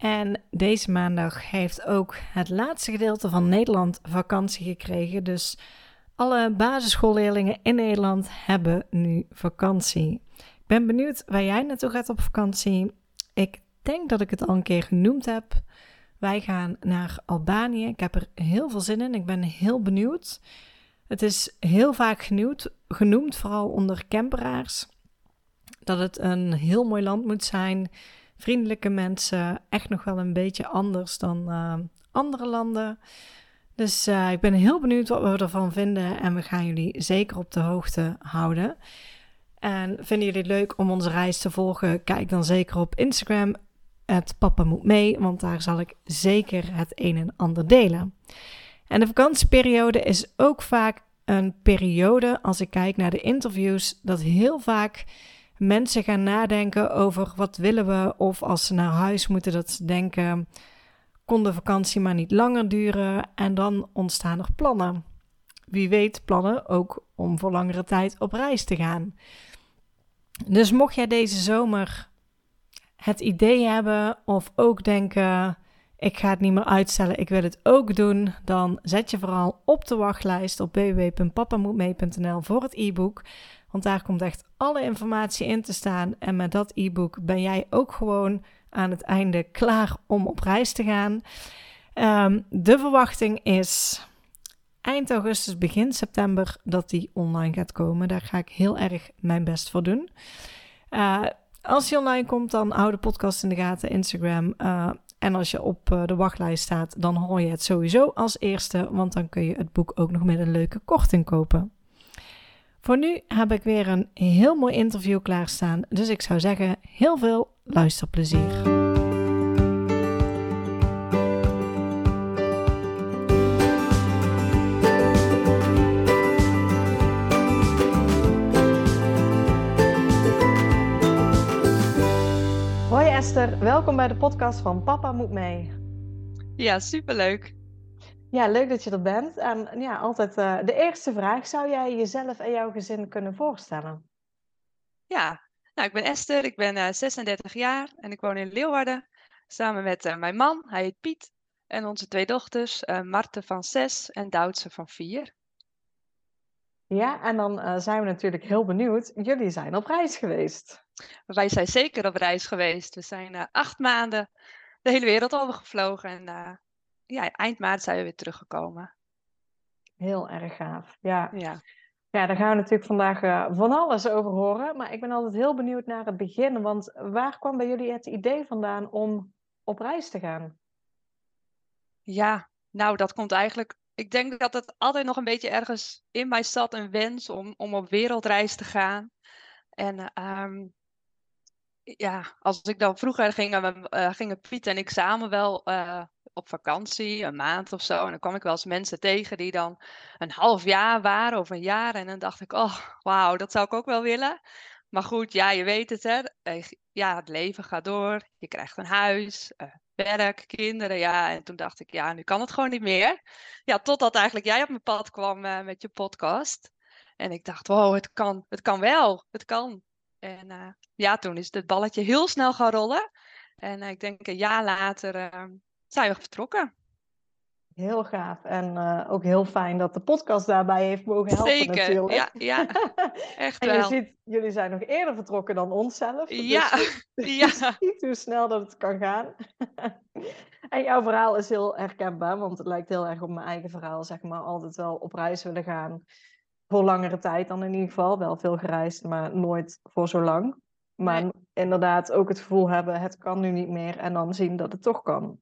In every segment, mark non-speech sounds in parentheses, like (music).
En deze maandag heeft ook het laatste gedeelte van Nederland vakantie gekregen. Dus alle basisschoolleerlingen in Nederland hebben nu vakantie. Ik ben benieuwd waar jij naartoe gaat op vakantie. Ik denk dat ik het al een keer genoemd heb. Wij gaan naar Albanië. Ik heb er heel veel zin in. Ik ben heel benieuwd. Het is heel vaak genoemd, genoemd vooral onder camperaars, dat het een heel mooi land moet zijn vriendelijke mensen. Echt nog wel een beetje anders dan uh, andere landen. Dus uh, ik ben heel benieuwd wat we ervan vinden. En we gaan jullie zeker op de hoogte houden. En vinden jullie het leuk om onze reis te volgen? Kijk dan zeker op Instagram. Het Papa moet mee, want daar zal ik zeker het een en ander delen. En de vakantieperiode is ook vaak een periode, als ik kijk naar de interviews, dat heel vaak mensen gaan nadenken over wat willen we. Of als ze naar huis moeten, dat ze denken, kon de vakantie maar niet langer duren. En dan ontstaan er plannen. Wie weet plannen ook om voor langere tijd op reis te gaan. Dus mocht jij deze zomer het idee hebben of ook denken, ik ga het niet meer uitstellen, ik wil het ook doen, dan zet je vooral op de wachtlijst op www.papamoetmee.nl voor het e-book. Want daar komt echt alle informatie in te staan. En met dat e-book ben jij ook gewoon aan het einde klaar om op reis te gaan. Um, de verwachting is eind augustus, begin september dat die online gaat komen. Daar ga ik heel erg mijn best voor doen. Uh, als die online komt, dan hou de podcast in de gaten, Instagram. Uh, en als je op uh, de wachtlijst staat, dan hoor je het sowieso als eerste, want dan kun je het boek ook nog met een leuke korting kopen. Voor nu heb ik weer een heel mooi interview klaarstaan, dus ik zou zeggen heel veel luisterplezier. Hoi Esther, welkom bij de podcast van Papa Moet Mee. Ja, superleuk. Ja, leuk dat je er bent. En ja, altijd uh, de eerste vraag. Zou jij jezelf en jouw gezin kunnen voorstellen? Ja, nou, ik ben Esther, ik ben uh, eh, 36 jaar en ik woon in Leeuwarden. Samen met uh, mijn man, hij heet Piet. En onze twee dochters, Marten van 6 en Doutse van 4. Ja, en dan zijn we natuurlijk heel benieuwd. Jullie zijn op reis geweest. Wij zijn zeker op reis geweest. We zijn acht maanden de hele wereld over gevlogen en ja, eind maart zijn we weer teruggekomen. Heel erg gaaf. Ja. ja. Ja, daar gaan we natuurlijk vandaag uh, van alles over horen. Maar ik ben altijd heel benieuwd naar het begin. Want waar kwam bij jullie het idee vandaan om op reis te gaan? Ja, nou, dat komt eigenlijk. Ik denk dat het altijd nog een beetje ergens in mij zat, een wens om, om op wereldreis te gaan. En um, ja, als ik dan vroeger ging, uh, gingen Piet en ik samen wel uh, op vakantie, een maand of zo. En dan kwam ik wel eens mensen tegen die dan een half jaar waren of een jaar. En dan dacht ik, oh, wauw, dat zou ik ook wel willen. Maar goed, ja, je weet het, hè. Eh, ja, het leven gaat door. Je krijgt een huis, uh, werk, kinderen, ja. En toen dacht ik, ja, nu kan het gewoon niet meer. Ja, totdat eigenlijk jij op mijn pad kwam uh, met je podcast. En ik dacht, wow, het kan, het kan wel, het kan. En ja, toen is het balletje heel snel gaan rollen. En ik denk een jaar later ehm, zijn we vertrokken. Heel gaaf. En uh, ook heel fijn dat de podcast daarbij heeft mogen helpen Zeker, natuurlijk. ja, ja. (laughs) echt en wel. je ziet, jullie zijn nog eerder vertrokken dan onszelf. Ja, dus ja. (laughs) Je (laughs) ziet hoe snel dat het kan gaan. en jouw verhaal is heel herkenbaar, want het lijkt heel erg op mijn eigen verhaal, zeg maar. Altijd wel op reis willen gaan. Voor langere tijd dan in ieder geval. Wel veel gereisd, maar nooit voor zo lang. Maar nee. inderdaad ook het gevoel hebben, het kan nu niet meer. En dan zien dat het toch kan.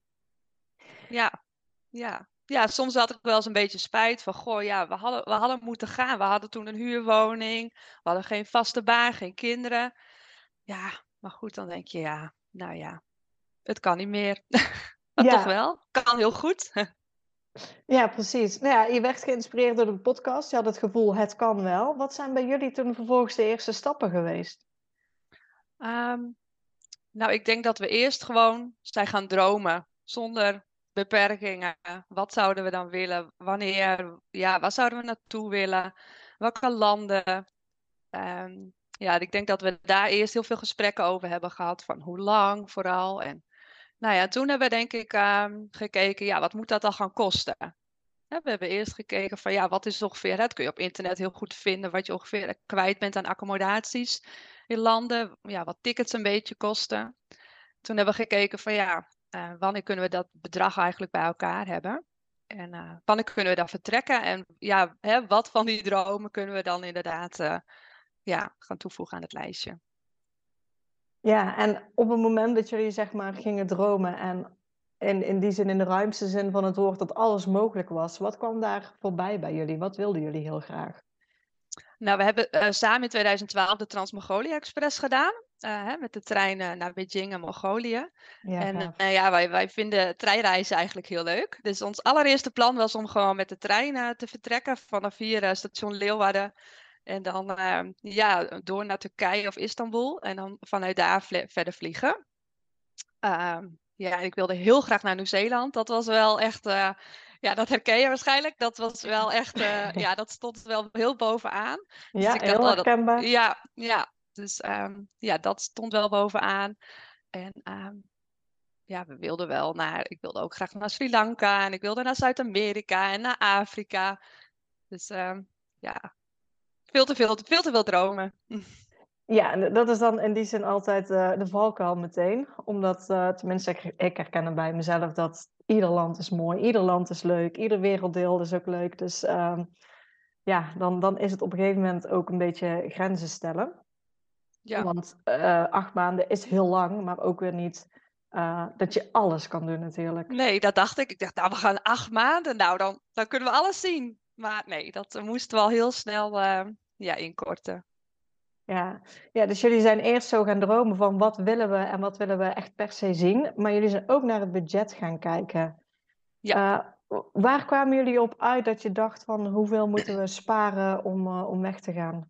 Ja, ja. Ja, soms had ik wel eens een beetje spijt van, goh, ja, we hadden, we hadden moeten gaan. We hadden toen een huurwoning, we hadden geen vaste baan, geen kinderen. Ja, maar goed, dan denk je, ja, nou ja, het kan niet meer. (laughs) ja. toch wel, kan heel goed. (laughs) Ja, precies. Nou ja, je werd geïnspireerd door de podcast. Je had het gevoel, het kan wel. Wat zijn bij jullie toen vervolgens de eerste stappen geweest? Ehm, nou, ik denk dat we eerst gewoon zijn gaan dromen. Zonder beperkingen. Wat zouden we dan willen? Wanneer? Ja, waar zouden we naartoe willen? Welke landen? Ehm, ja, ik denk dat we daar eerst heel veel gesprekken over hebben gehad. Van hoe lang vooral. En nou ja, toen hebben we denk ik ehm, gekeken, ja, wat moet dat dan gaan kosten? we hebben eerst gekeken van ja, wat is ongeveer, dat kun je op internet heel goed vinden, wat je ongeveer kwijt bent aan accommodaties in landen, ja, wat tickets een beetje kosten. Toen hebben we gekeken van ja, uh, wanneer kunnen we dat bedrag eigenlijk bij elkaar hebben? En uh, wanneer kunnen we dan vertrekken? En ja, hè, wat van die dromen kunnen we dan inderdaad uh, ja, gaan toevoegen aan het lijstje? Ja, en op het moment dat jullie zeg maar gingen dromen en in, in die zin, in de ruimste zin van het woord, dat alles mogelijk was, wat kwam daar voorbij bij jullie? Wat wilden jullie heel graag? Nou, we hebben uh, samen in 2012 de Trans-Mongolia Express gedaan. Uh, hè, met de trein uh, naar Beijing en Mongolië. Ja, en ja, wij, wij vinden treinreizen eigenlijk heel leuk. Dus ons allereerste plan was om gewoon met de trein te vertrekken vanaf hier station Leeuwarden. En dan ehm, ja, door naar Turkije of Istanbul. En dan vanuit daar verder vliegen. Ehm, ja, ik wilde heel graag naar Nieuw-Zeeland. Dat was wel echt ja, dat herken je waarschijnlijk. Dat was wel echt, uh, (laughs) ja, dat stond wel heel bovenaan. Dus ja, heel dacht, herkenbaar. Dat, ja, ja, dus um, ja, dat stond wel bovenaan. En um, ja, we wilden wel naar, ik wilde ook graag naar Sri Lanka en ik wilde naar Zuid-Amerika en naar Afrika. Dus um, ja, veel te veel, veel te veel dromen. Ja, dat is dan in die zin altijd uh, de valkuil meteen. Omdat, uh, tenminste, ik, herken bij mezelf dat ieder land is mooi, ieder land is leuk, ieder werelddeel is ook leuk. Dus ja, dan, dan is het op een gegeven moment ook een beetje grenzen stellen. Ja. Want uh, acht maanden is heel lang, maar ook weer niet uh, dat je alles kan doen natuurlijk. Nee, dat dacht ik. Ik dacht, nou, we gaan acht maanden, nou, dan, dan kunnen we alles zien. Maar nee, dat moest wel heel snel uh, ja, inkorten. Ja. ja, dus jullie zijn eerst zo gaan dromen van wat willen we en wat willen we echt per se zien. Maar jullie zijn ook naar het budget gaan kijken. Ja. Uh, waar kwamen jullie op uit dat je dacht van hoeveel moeten we sparen om, uh, om weg te gaan?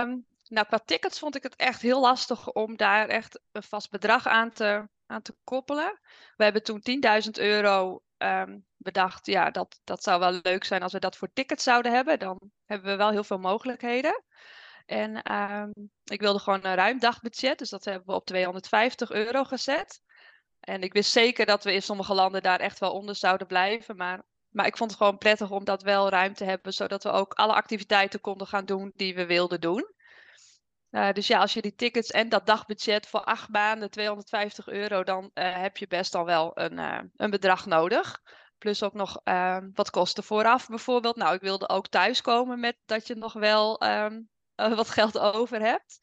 Um, nou, qua tickets vond ik het echt heel lastig om daar echt een vast bedrag aan te, aan te koppelen. We hebben toen 10.000 euro um, bedacht, ja, dat, dat zou wel leuk zijn als we dat voor tickets zouden hebben. Dan hebben we wel heel veel mogelijkheden. En um, ik wilde gewoon een ruim dagbudget, dus dat hebben we op 250 euro gezet. En ik wist zeker dat we in sommige landen daar echt wel onder zouden blijven. Maar, maar ik vond het gewoon prettig om dat wel ruim te hebben, zodat we ook alle activiteiten konden gaan doen die we wilden doen. Uh, dus ja, als je die tickets en dat dagbudget voor acht maanden, 250 euro, dan uh, heb je best al wel een, uh, een bedrag nodig. Plus ook nog ehm, wat kosten vooraf bijvoorbeeld. Nou, ik wilde ook thuiskomen met dat je nog wel uh, wat geld over hebt.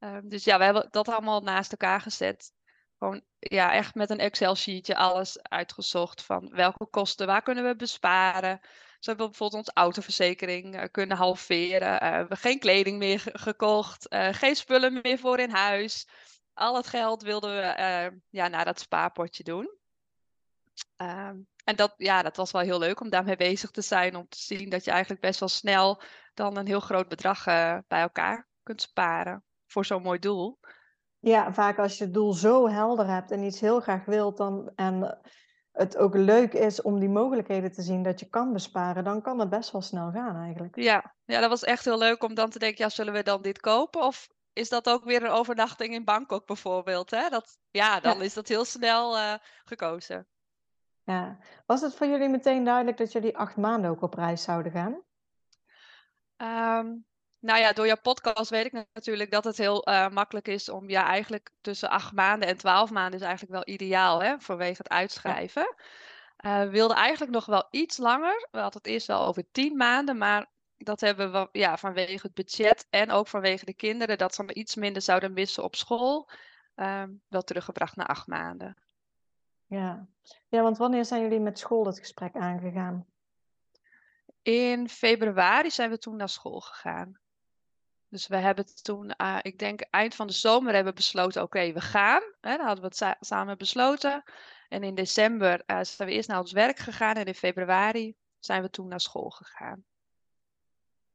Uh, dus ja, we hebben dat allemaal naast elkaar gezet. Gewoon ja, echt met een Excel-sheetje alles uitgezocht van welke kosten, waar kunnen we besparen. Zo hebben bijvoorbeeld onze autoverzekering uh, kunnen halveren. Uh, we hebben geen kleding meer gekocht, uh, geen spullen meer voor in huis. Al het geld wilden we ja, naar dat spaarpotje doen. Ehm, en dat, ja, dat was wel heel leuk om daarmee bezig te zijn. Om te zien dat je eigenlijk best wel snel dan een heel groot bedrag bij elkaar kunt sparen voor zo'n mooi doel. Ja, vaak als je het doel zo helder hebt en iets heel graag wilt dan, en het ook leuk is om die mogelijkheden te zien dat je kan besparen, dan kan het best wel snel gaan eigenlijk. Ja, ja dat was echt heel leuk om dan te denken, ja, zullen we dan dit kopen? Of is dat ook weer een overnachting in Bangkok bijvoorbeeld? Hè? Dat, ja, dan is dat heel snel uh, gekozen. Ja. Was het voor jullie meteen duidelijk dat jullie acht maanden ook op reis zouden gaan? Um, nou ja, door jouw podcast weet ik natuurlijk dat het heel uh, makkelijk is om ja, eigenlijk tussen acht maanden en twaalf maanden is eigenlijk wel ideaal hè, vanwege het uitschrijven. Uh, we wilden eigenlijk nog wel iets langer. We hadden het eerst wel over tien maanden, maar dat hebben we ja, vanwege het budget en ook vanwege de kinderen, dat ze iets minder zouden missen op school, um, wel teruggebracht naar acht maanden. Ja. ja, want wanneer zijn jullie met school het gesprek aangegaan? In februari zijn we toen naar school gegaan. Dus we hebben toen, uh, ik denk eind van de zomer hebben we besloten, oké, we gaan. Hè, dan hadden we het samen besloten. En in december uh, zijn we eerst naar ons werk gegaan en in februari zijn we toen naar school gegaan.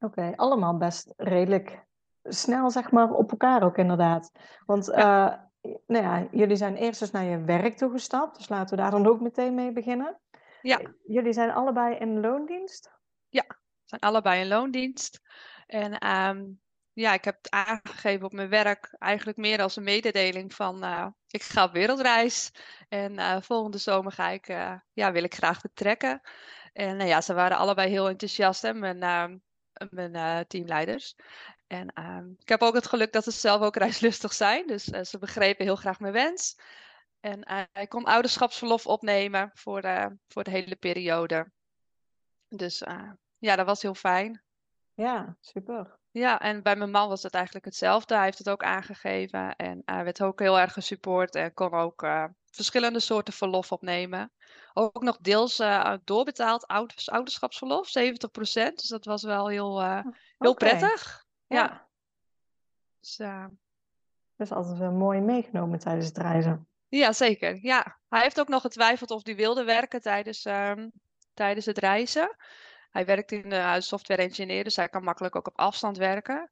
Oké, allemaal best redelijk snel, zeg maar, op elkaar ook inderdaad. Want ja. Uh, nou ja, jullie zijn eerst dus naar je werk toegestapt, dus laten we daar dan ook meteen mee beginnen. Ja. Jullie zijn allebei in loondienst? Ja, we zijn allebei in loondienst. En um, ja, ik heb het aangegeven op mijn werk eigenlijk meer als een mededeling van uh, ik ga op wereldreis en uh, volgende zomer ga ik, uh, ja, wil ik graag vertrekken. En ja, ze waren allebei heel enthousiast, hè, mijn, mijn teamleiders. En ehm, ik heb ook het geluk dat ze zelf ook (laughs) reislustig zijn, dus ze begrepen heel graag mijn wens. En ik kon ouderschapsverlof opnemen voor, voor de hele periode. Dus ja, dat was heel fijn. Ja, super. Ja, en bij mijn man was het eigenlijk hetzelfde. Hij heeft het ook aangegeven en hij werd ook heel erg gesupport en kon ook uh, verschillende soorten verlof opnemen. Ook nog deels uh, doorbetaald ouders, ouderschapsverlof, 70%. Dus dat was wel heel, uh, heel okay. prettig. Ja. ja. Dus, dus altijd wel mooi meegenomen tijdens het reizen. Ja, zeker. Ja. Hij heeft ook nog getwijfeld of hij wilde werken tijdens, um, tijdens het reizen. Hij werkt in de software engineer, dus hij kan makkelijk ook op afstand werken.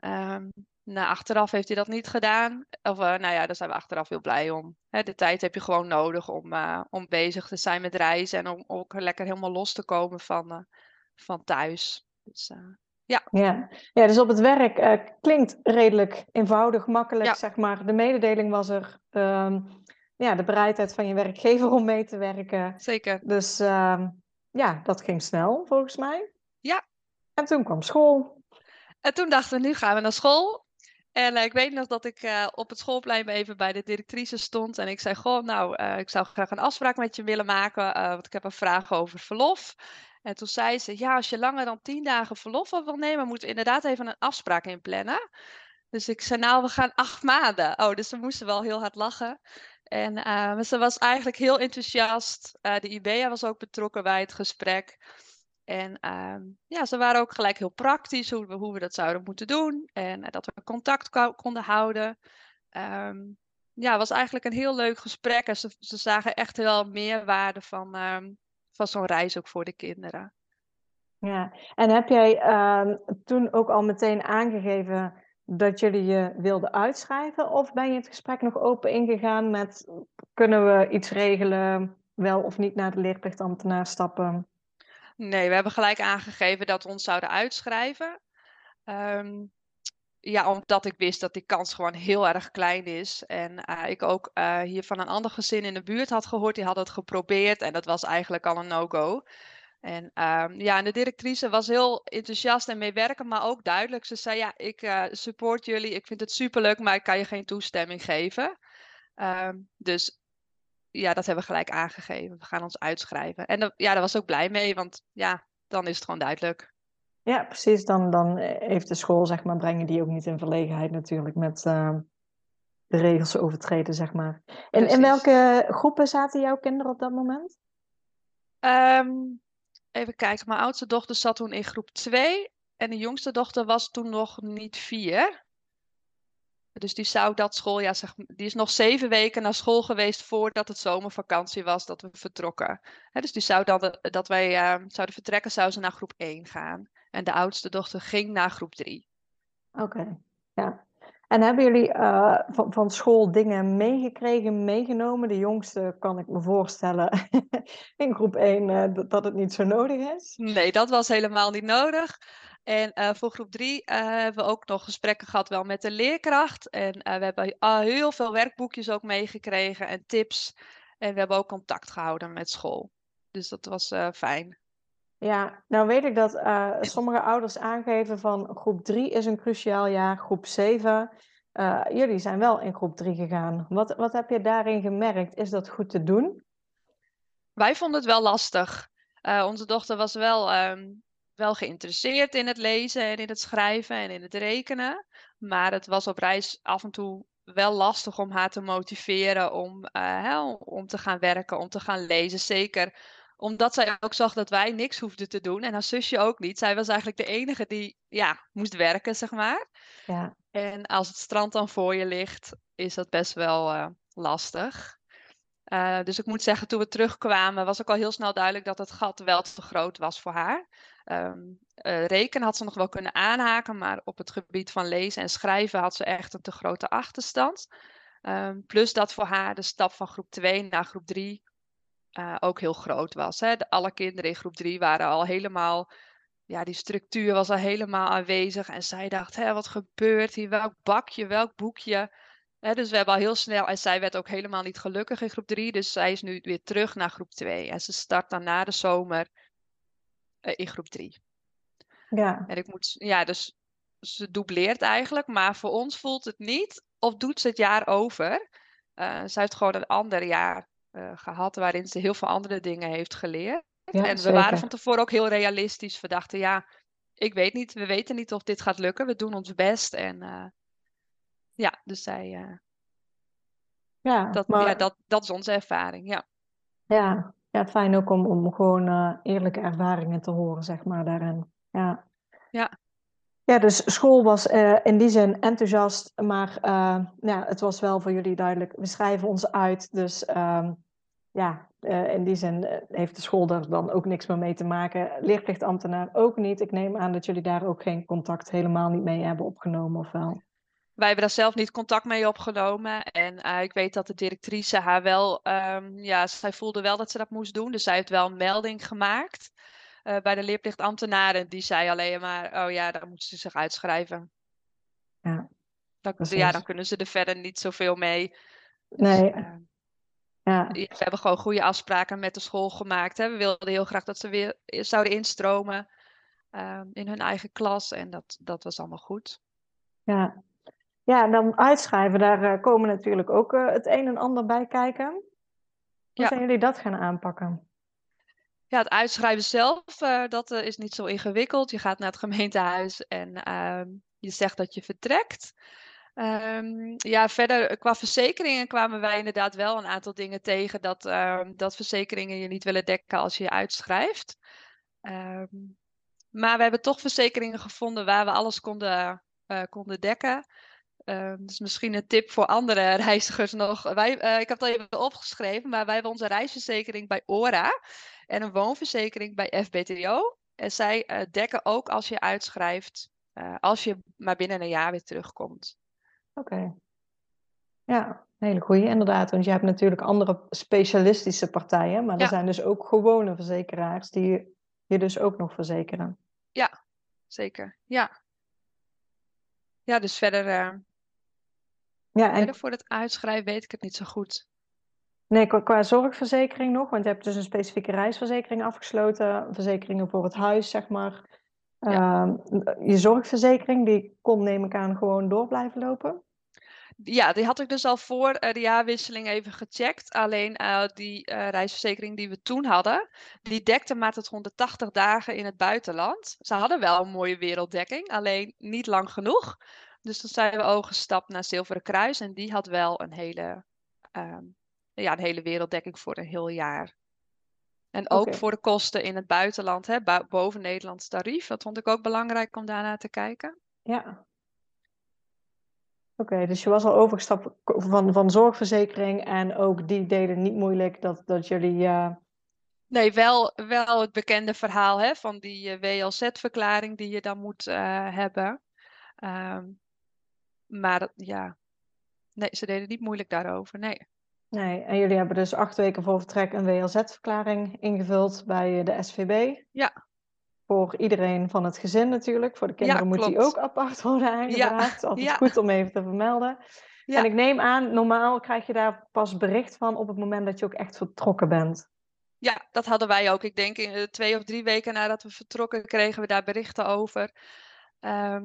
Um, nou, achteraf heeft hij dat niet gedaan. Of uh, nou ja, daar zijn we achteraf heel blij om. Hè, de tijd heb je gewoon nodig om, uh, om bezig te zijn met reizen en om ook lekker helemaal los te komen van, uh, van thuis. Dus, ja. Ja. ja, dus op het werk klinkt redelijk eenvoudig, makkelijk, ja. zeg maar. De mededeling was er. Um, ja, de bereidheid van je werkgever om mee te werken. Zeker. Dus uh, ja, dat ging snel volgens mij. Ja. En toen kwam school. En toen dachten we, nu gaan we naar school. En uh, ik weet nog dat ik uh, op het schoolplein even bij de directrice stond. En ik zei, goh, nou, uh, ik zou graag een afspraak met je willen maken. want ik heb een vraag over verlof. En toen zei ze, ja, als je langer dan tien dagen verlof wil nemen, moeten we inderdaad even een afspraak inplannen. Dus ik zei, nou, we gaan acht maanden. Oh, dus we moesten wel heel hard lachen. En ze was eigenlijk heel enthousiast. Uh, de IBEA was ook betrokken bij het gesprek. En uh, ja, ze waren ook gelijk heel praktisch hoe we, hoe we dat zouden moeten doen. En dat we contact konden houden. Um, ja, het was eigenlijk een heel leuk gesprek. En ze, zagen echt wel meerwaarde van, um, van zo'n reis ook voor de kinderen. Ja, en heb jij ehm, toen ook al meteen aangegeven dat jullie je wilden uitschrijven? Of ben je het gesprek nog open ingegaan met kunnen we iets regelen, wel of niet naar de leerplichtambtenaar stappen? Nee, we hebben gelijk aangegeven dat we ons zouden uitschrijven. Um, ja, omdat ik wist dat die kans gewoon heel erg klein is. En uh, ik ook uh, hier van een ander gezin in de buurt had gehoord, die had het geprobeerd en dat was eigenlijk al een no-go. En um, ja, en de directrice was heel enthousiast en meewerken, maar ook duidelijk. Ze zei, ja, ik uh, support jullie, ik vind het superleuk, maar ik kan je geen toestemming geven. Um, dus ja, dat hebben we gelijk aangegeven. We gaan ons uitschrijven. En ja, daar was ook blij mee, want ja, dan is het gewoon duidelijk. Ja, precies. Dan, dan heeft de school, zeg maar, brengen die ook niet in verlegenheid natuurlijk met uh, de regels overtreden, zeg maar. En in welke groepen zaten jouw kinderen op dat moment? Um, Even kijken, mijn oudste dochter zat toen in groep 2 en de jongste dochter was toen nog niet 4. Dus die zou dat schooljaar, zeg, die is nog zeven weken naar school geweest voordat het zomervakantie was dat we vertrokken. dus die zou dan, dat wij uh, zouden vertrekken, zou ze naar groep 1 gaan. En de oudste dochter ging naar groep 3. Oké, ja. En hebben jullie uh, van, van school dingen meegekregen, meegenomen? De jongste kan ik me voorstellen (laughs) in groep 1 uh, eh, dat, het niet zo nodig is. Nee, dat was helemaal niet nodig. En uh, voor groep 3 hebben we ook nog gesprekken gehad wel met de leerkracht. En we hebben heel veel werkboekjes ook meegekregen en tips. En we hebben ook contact gehouden met school. Dus dat was fijn. Ja, nou weet ik dat uh, sommige ouders aangeven van groep 3 is een cruciaal jaar, groep 7. Uh, eh, jullie zijn wel in groep 3 gegaan. Wat, wat heb je daarin gemerkt? Is dat goed te doen? Wij vonden het wel lastig. Uh, onze dochter was wel, um, wel geïnteresseerd in het lezen en in het schrijven en in het rekenen. Maar het was op reis af en toe wel lastig om haar te motiveren om, om te gaan werken, om te gaan lezen. Zeker omdat zij ook zag dat wij niks hoefden te doen en haar zusje ook niet. Zij was eigenlijk de enige die ja, moest werken, zeg maar. Ja. En als het strand dan voor je ligt, is dat best wel uh, lastig. Uh, dus ik moet zeggen, toen we terugkwamen, was ook al heel snel duidelijk dat het gat wel te groot was voor haar. Um, uh, rekenen had ze nog wel kunnen aanhaken, maar op het gebied van lezen en schrijven had ze echt een te grote achterstand. Um, plus dat voor haar de stap van groep 2 naar groep 3 uh, ook heel groot was. Hè. De, alle kinderen in groep 3 waren al helemaal, ja, die structuur was al helemaal aanwezig. En zij dacht, hè, wat gebeurt hier? Welk bakje, welk boekje? Hè, dus we hebben al heel snel, en zij werd ook helemaal niet gelukkig in groep 3. Dus zij is nu weer terug naar groep 2. En ze start dan na de zomer uh, in groep 3. Ja. En ik moet, ja, dus ze dubleert eigenlijk, maar voor ons voelt het niet of doet ze het jaar over. Uh, ze heeft gewoon een ander jaar uh, gehad waarin ze heel veel andere dingen heeft geleerd. Ja, en we zeker. waren van tevoren ook heel realistisch. We dachten, ja, ik weet niet, we weten niet of dit gaat lukken. We doen ons best. En uh, ja, dus zij. Uh, ja, dat, maar... ja dat, dat is onze ervaring, ja. Ja, ja fijn ook om, om gewoon eerlijke ervaringen te horen, zeg maar, daarin. Ja. Ja. Ja, dus school was uh, in die zin enthousiast, maar uh, ja, het was wel voor jullie duidelijk, we schrijven ons uit. Dus uh, ja, uh, in die zin heeft de school daar dan ook niks meer mee te maken. Leerplichtambtenaar ook niet. Ik neem aan dat jullie daar ook geen contact helemaal niet mee hebben opgenomen, of wel? Wij hebben daar zelf niet contact mee opgenomen. En ik weet dat de directrice haar wel, um, ja, zij voelde wel dat ze dat moest doen. Dus zij heeft wel een melding gemaakt. Uh, bij de leerplichtambtenaren, die zei alleen maar, oh ja, dan moeten ze zich uitschrijven. Ja, dan, ja, dan kunnen ze er verder niet zoveel mee. Dus, nee. Uh, ja. We hebben gewoon goede afspraken met de school gemaakt. Hè. We wilden heel graag dat ze weer zouden instromen uh, in hun eigen klas. En dat, dat was allemaal goed. Ja, ja en dan uitschrijven, daar uh, komen natuurlijk ook het een en ander bij kijken. Hoe ja. zijn jullie dat gaan aanpakken? Ja, het uitschrijven zelf, uh, dat uh, is niet zo ingewikkeld. Je gaat naar het gemeentehuis en uh, je zegt dat je vertrekt. Um, ja, verder qua verzekeringen kwamen wij inderdaad wel een aantal dingen tegen dat, ehm, dat verzekeringen je niet willen dekken als je uitschrijft. Maar we hebben toch verzekeringen gevonden waar we alles konden, konden dekken. Dus misschien een tip voor andere (laughs) reizigers nog. Wij, ik heb het al even opgeschreven, maar wij hebben onze reisverzekering bij ORA en een woonverzekering bij FBTO. En zij uh, dekken ook als je uitschrijft, als je maar binnen een jaar weer terugkomt. Oké. Okay. Ja, een hele goede inderdaad. Want je hebt natuurlijk andere specialistische partijen, maar er zijn dus ook gewone verzekeraars die je dus ook nog verzekeren. Ja, zeker. Ja. Ja, dus verder, uh, Ja, en verder voor het uitschrijven weet ik het niet zo goed. Nee, qua, qua zorgverzekering nog, want je hebt dus een specifieke reisverzekering afgesloten, verzekeringen voor het huis, zeg maar. Ehm, je zorgverzekering, die kon neem ik aan gewoon door blijven lopen. Ja, die had ik dus al voor uh, de jaarwisseling even gecheckt. Alleen uh, die uh, reisverzekering die we toen hadden, die dekte maar tot 180 dagen in het buitenland. Ze hadden wel een mooie werelddekking, alleen niet lang genoeg. Dus toen zijn we overgestapt naar Zilveren Kruis en die had wel een hele, um, ja, een hele werelddekking voor een heel jaar. En ook voor de kosten in het buitenland, hè, boven Nederlands tarief. Dat vond ik ook belangrijk om daarnaar te kijken. Ja. Oké, dus je was al overgestapt van, van zorgverzekering en ook die deden niet moeilijk dat, dat jullie... eh, Nee, wel, wel het bekende verhaal hè, van die eh, WLZ-verklaring die je dan moet eh, hebben. Ehm, maar ja, nee, ze deden niet moeilijk daarover. Nee. Nee, en jullie hebben dus acht weken voor vertrek een WLZ-verklaring ingevuld bij de SVB. Ja. Voor iedereen van het gezin natuurlijk. Voor de kinderen moet die ook apart (laughs) worden aangevraagd. Het is altijd ja. goed om even te vermelden. Ja. En ik neem aan, normaal krijg je daar pas bericht van op het moment dat je ook echt vertrokken bent. Ja, dat hadden wij ook. Ik denk in eh, twee of drie weken nadat we vertrokken kregen we daar berichten over. Ehm,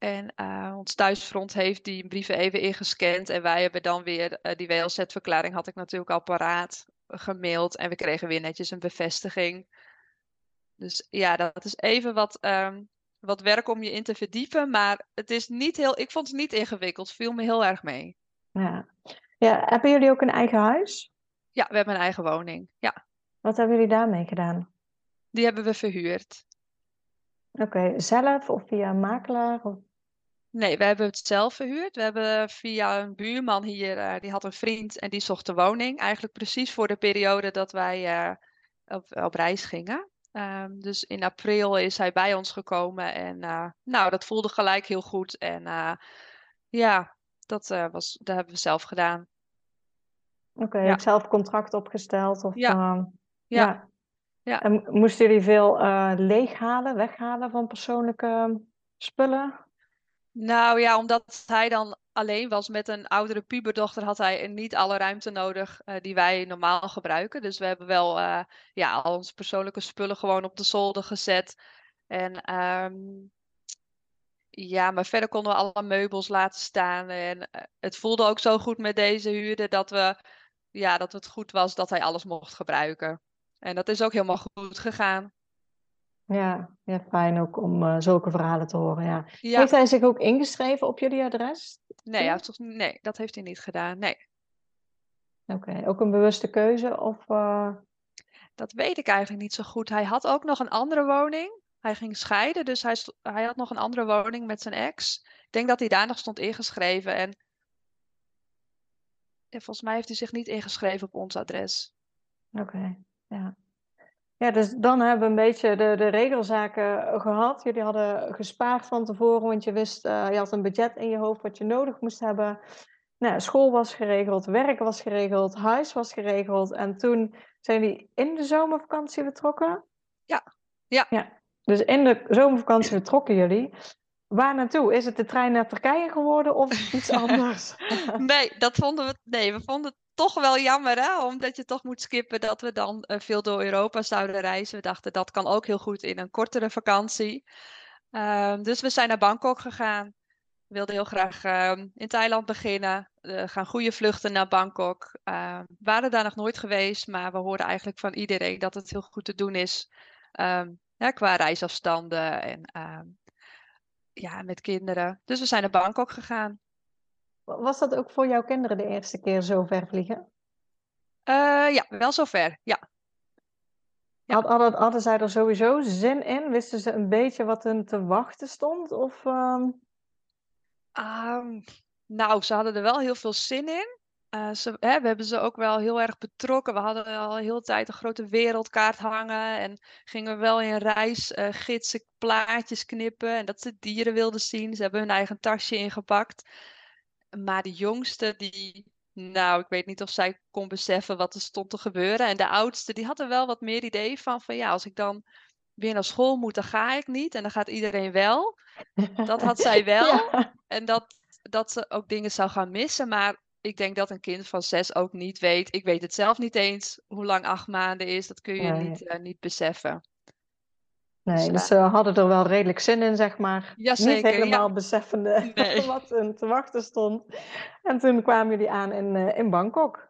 en eh, ons thuisfront heeft die brieven even ingescand. En wij hebben dan weer eh, die WLZ-verklaring had ik natuurlijk al paraat eh, gemaild. En we kregen weer netjes een bevestiging. Dus ja, dat is even wat, ehm, wat werk om je in te verdiepen. Maar het is niet heel, ik vond het niet ingewikkeld. Viel me heel erg mee. Ja. ja, hebben jullie ook een eigen huis? Ja, we hebben een eigen woning. Ja, Wat hebben jullie daarmee gedaan? Die hebben we verhuurd. Oké, zelf of via makelaar? Of... Nee, we hebben het zelf verhuurd. We hebben via een buurman hier, uh, die had een vriend en die zocht de woning. Eigenlijk precies voor de periode dat wij uh, op, op, reis gingen. Um, dus in april is hij bij ons gekomen en uh, nou, dat voelde gelijk heel goed. En ja, dat, was, dat hebben we zelf gedaan. Oké, okay, ja. zelf contract opgesteld? Of, ja. ja. ja. ja. En moesten jullie veel leeghalen, weghalen van persoonlijke spullen? Nou ja, omdat hij dan alleen was met een oudere puberdochter, had hij niet alle ruimte nodig uh, die wij normaal gebruiken. Dus we hebben wel uh, ja, al onze persoonlijke spullen gewoon op de zolder gezet. En um, ja, maar verder konden we alle meubels laten staan. En uh, het voelde ook zo goed met deze huurder dat we, ja, dat het goed was dat hij alles mocht gebruiken. En dat is ook helemaal goed gegaan. Ja, ja fijn ook om uh, zulke verhalen te horen. Ja. Heeft hij zich ook ingeschreven op jullie adres? Nee, hij toch, nee dat heeft hij niet gedaan. Nee. Oké, ook een bewuste keuze? Of, uh... Dat weet ik eigenlijk niet zo goed. Hij had ook nog een andere woning. Hij ging scheiden, dus hij, hij had nog een andere woning met zijn ex. Ik denk dat hij daar nog stond ingeschreven. En ja, volgens mij heeft hij zich niet ingeschreven op ons adres. Oké, ja. Ja, dus dan hebben we een beetje de, de regelzaken gehad. Jullie hadden gespaard van tevoren, want je wist, uh, je had een budget in je hoofd wat je nodig moest hebben. Nou, school was geregeld, werk was geregeld, huis was geregeld. En toen zijn jullie in de zomervakantie vertrokken? Ja. Ja. ja. Dus in de zomervakantie vertrokken jullie. Waar naartoe? Is het de trein naar Turkije geworden of iets (laughs) anders? nee, dat vonden we. Nee, we vonden het toch wel jammer, hè? omdat je toch moet skippen dat we dan uh, veel door Europa zouden reizen. We dachten dat kan ook heel goed in een kortere vakantie. Uh, dus we zijn naar Bangkok gegaan. We wilden heel graag uh, in Thailand beginnen. We gaan goede vluchten naar Bangkok. We waren daar nog nooit geweest, maar we hoorden eigenlijk van iedereen dat het heel goed te doen is. Ehm, qua reisafstanden en ehm, ja, met kinderen. Dus we zijn naar Bangkok gegaan. Was dat ook voor jouw kinderen de eerste keer zo ver vliegen? Uh, ja, wel zo ver, ja. ja. Had, hadden, hadden zij er sowieso zin in? Wisten ze een beetje wat hun te wachten stond? Of, um... um, nou, ze hadden er wel heel veel zin in. Uh, ze, hè, we hebben ze ook wel heel erg betrokken. We hadden al heel de tijd een grote wereldkaart hangen. En gingen wel in reisgidsen uh, plaatjes knippen. En dat ze dieren wilden zien. Ze hebben hun eigen tasje ingepakt. Maar de jongste, die, nou, ik weet niet of zij kon beseffen wat er stond te gebeuren. En de oudste, die had er wel wat meer idee van, van ja, als ik dan weer naar school moet, dan ga ik niet. En dan gaat iedereen wel. Dat had zij (laughs) wel. En dat, dat ze ook dingen zou gaan missen. Maar ik denk dat een kind van zes ook niet weet. Ik weet het zelf niet eens hoe lang acht maanden is. Dat kun je niet, uh, niet beseffen. Nee, dus ze hadden er wel redelijk zin in, zeg maar. Jazeker, Niet helemaal ja. beseffende (laughs) nee. wat hun te wachten stond. En toen kwamen jullie aan in, uh, in Bangkok.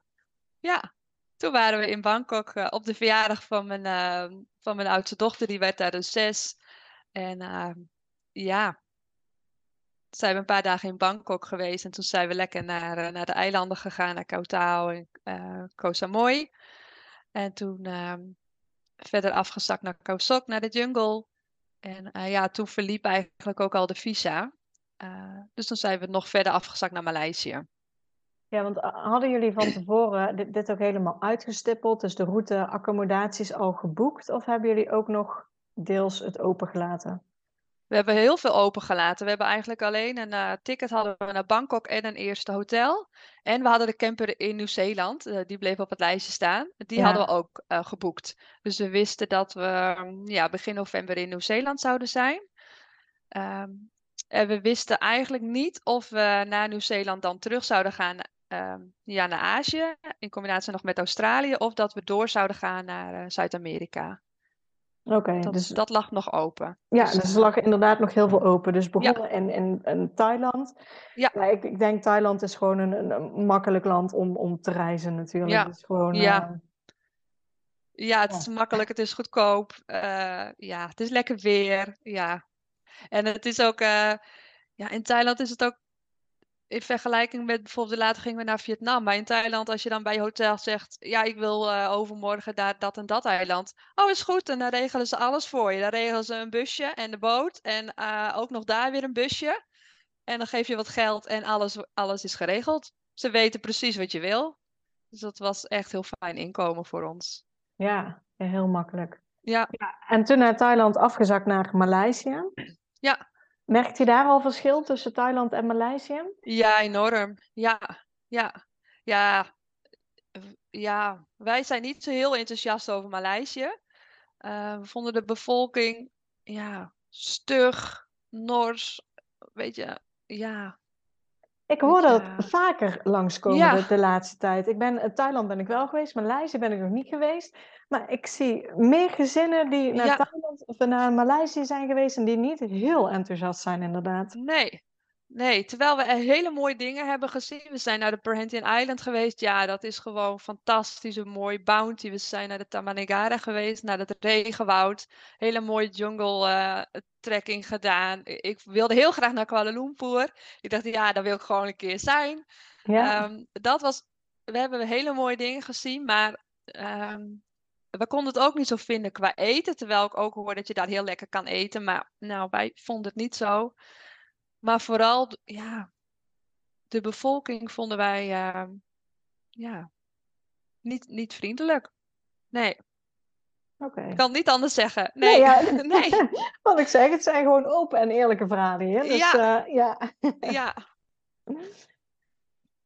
Ja, toen waren we in Bangkok uh, op de verjaardag van mijn, uh, van mijn oudste dochter. Die werd daar dus zes. En ja, zijn we een paar dagen in Bangkok geweest. En toen zijn we lekker naar, naar de eilanden gegaan. Naar Koh Tao en Koh Samui. En toen ehm, verder afgezakt naar Khao Sok, naar de jungle. En uh, ja, toen verliep eigenlijk ook al de visa. Uh, dus dan zijn we nog verder afgezakt naar Maleisië. Ja, want eh, hadden jullie van tevoren dit, dit ook helemaal uitgestippeld? Dus de route, accommodaties al geboekt? Of hebben jullie ook nog deels het opengelaten? We hebben heel veel opengelaten. We hebben eigenlijk alleen een uh, ticket hadden we naar Bangkok en een eerste hotel. En we hadden de camper in Nieuw-Zeeland. Uh, die bleef op het lijstje staan. Die ja. hadden we ook uh, geboekt. Dus we wisten dat we mm, ja, begin november in Nieuw-Zeeland zouden zijn. Um, en we wisten eigenlijk niet of we naar Nieuw-Zeeland dan terug zouden gaan um, ja, naar Azië. In combinatie nog met Australië. Of dat we door zouden gaan naar Zuid-Amerika. Oké, dat, dus dat lag nog open. Ja, dus, dus er lag inderdaad nog heel veel open. Dus begonnen ja. in, in, in, Thailand. Ja. ja ik, ik, denk Thailand is gewoon een, een, makkelijk land om, om te reizen natuurlijk. Ja, het is gewoon, ja. Uh... ja het is makkelijk, het is goedkoop. Uh, ja, het is lekker weer. Ja. En het is ook, uh, ja, in Thailand is het ook in vergelijking met bijvoorbeeld, later gingen we naar Vietnam. Bij in Thailand, als je dan bij je hotel zegt, ja, ik wil uh, overmorgen daar dat en dat eiland. Oh, is goed. En dan regelen ze alles voor je. Dan regelen ze een busje en de boot. En uh, ook nog daar weer een busje. En dan geef je wat geld en alles, alles is geregeld. Ze weten precies wat je wil. Dus dat was echt heel fijn inkomen voor ons. Ja, heel makkelijk. Ja. ja. En toen naar Thailand afgezakt naar Maleisië. Ja. Merkt je daar al verschil tussen Thailand en Maleisië? Ja, enorm. Ja, ja, ja. Ja, wij zijn niet zo heel enthousiast over Maleisië. Uh, we vonden de bevolking ja, stug, nors, weet je, ja, ik hoor dat vaker langskomen ja. de, de, laatste tijd. Ik ben, in Thailand ben ik wel geweest, Maleisië ben ik nog niet geweest. Maar ik zie meer gezinnen die naar Thailand of naar Maleisië zijn geweest en die niet heel enthousiast zijn, inderdaad. Nee, Nee, terwijl we hele mooie dingen hebben gezien. We zijn naar de Perhentian Island geweest. Ja, dat is gewoon fantastisch. Een mooi bounty. We zijn naar de Tamanegara geweest, naar het regenwoud. Hele mooie jungle uh, trekking gedaan. Ik wilde heel graag naar Kuala Lumpur. Ik dacht, ja, daar wil ik gewoon een keer zijn. Ja. Um, dat was, we hebben hele mooie dingen gezien, maar um, we konden het ook niet zo vinden qua eten. Terwijl ik ook hoor dat je daar heel lekker kan eten. Maar nou, wij vonden het niet zo. Maar vooral, ja, de bevolking vonden wij, uh, ja, niet, niet vriendelijk. Nee. Oké. Ik kan het niet anders zeggen. Nee. nee, ja. (laughs) nee. (laughs) Want ik zeg, het zijn gewoon open en eerlijke verhalen hier. Dus, ja. Uh, ja. (laughs) ja. Oké,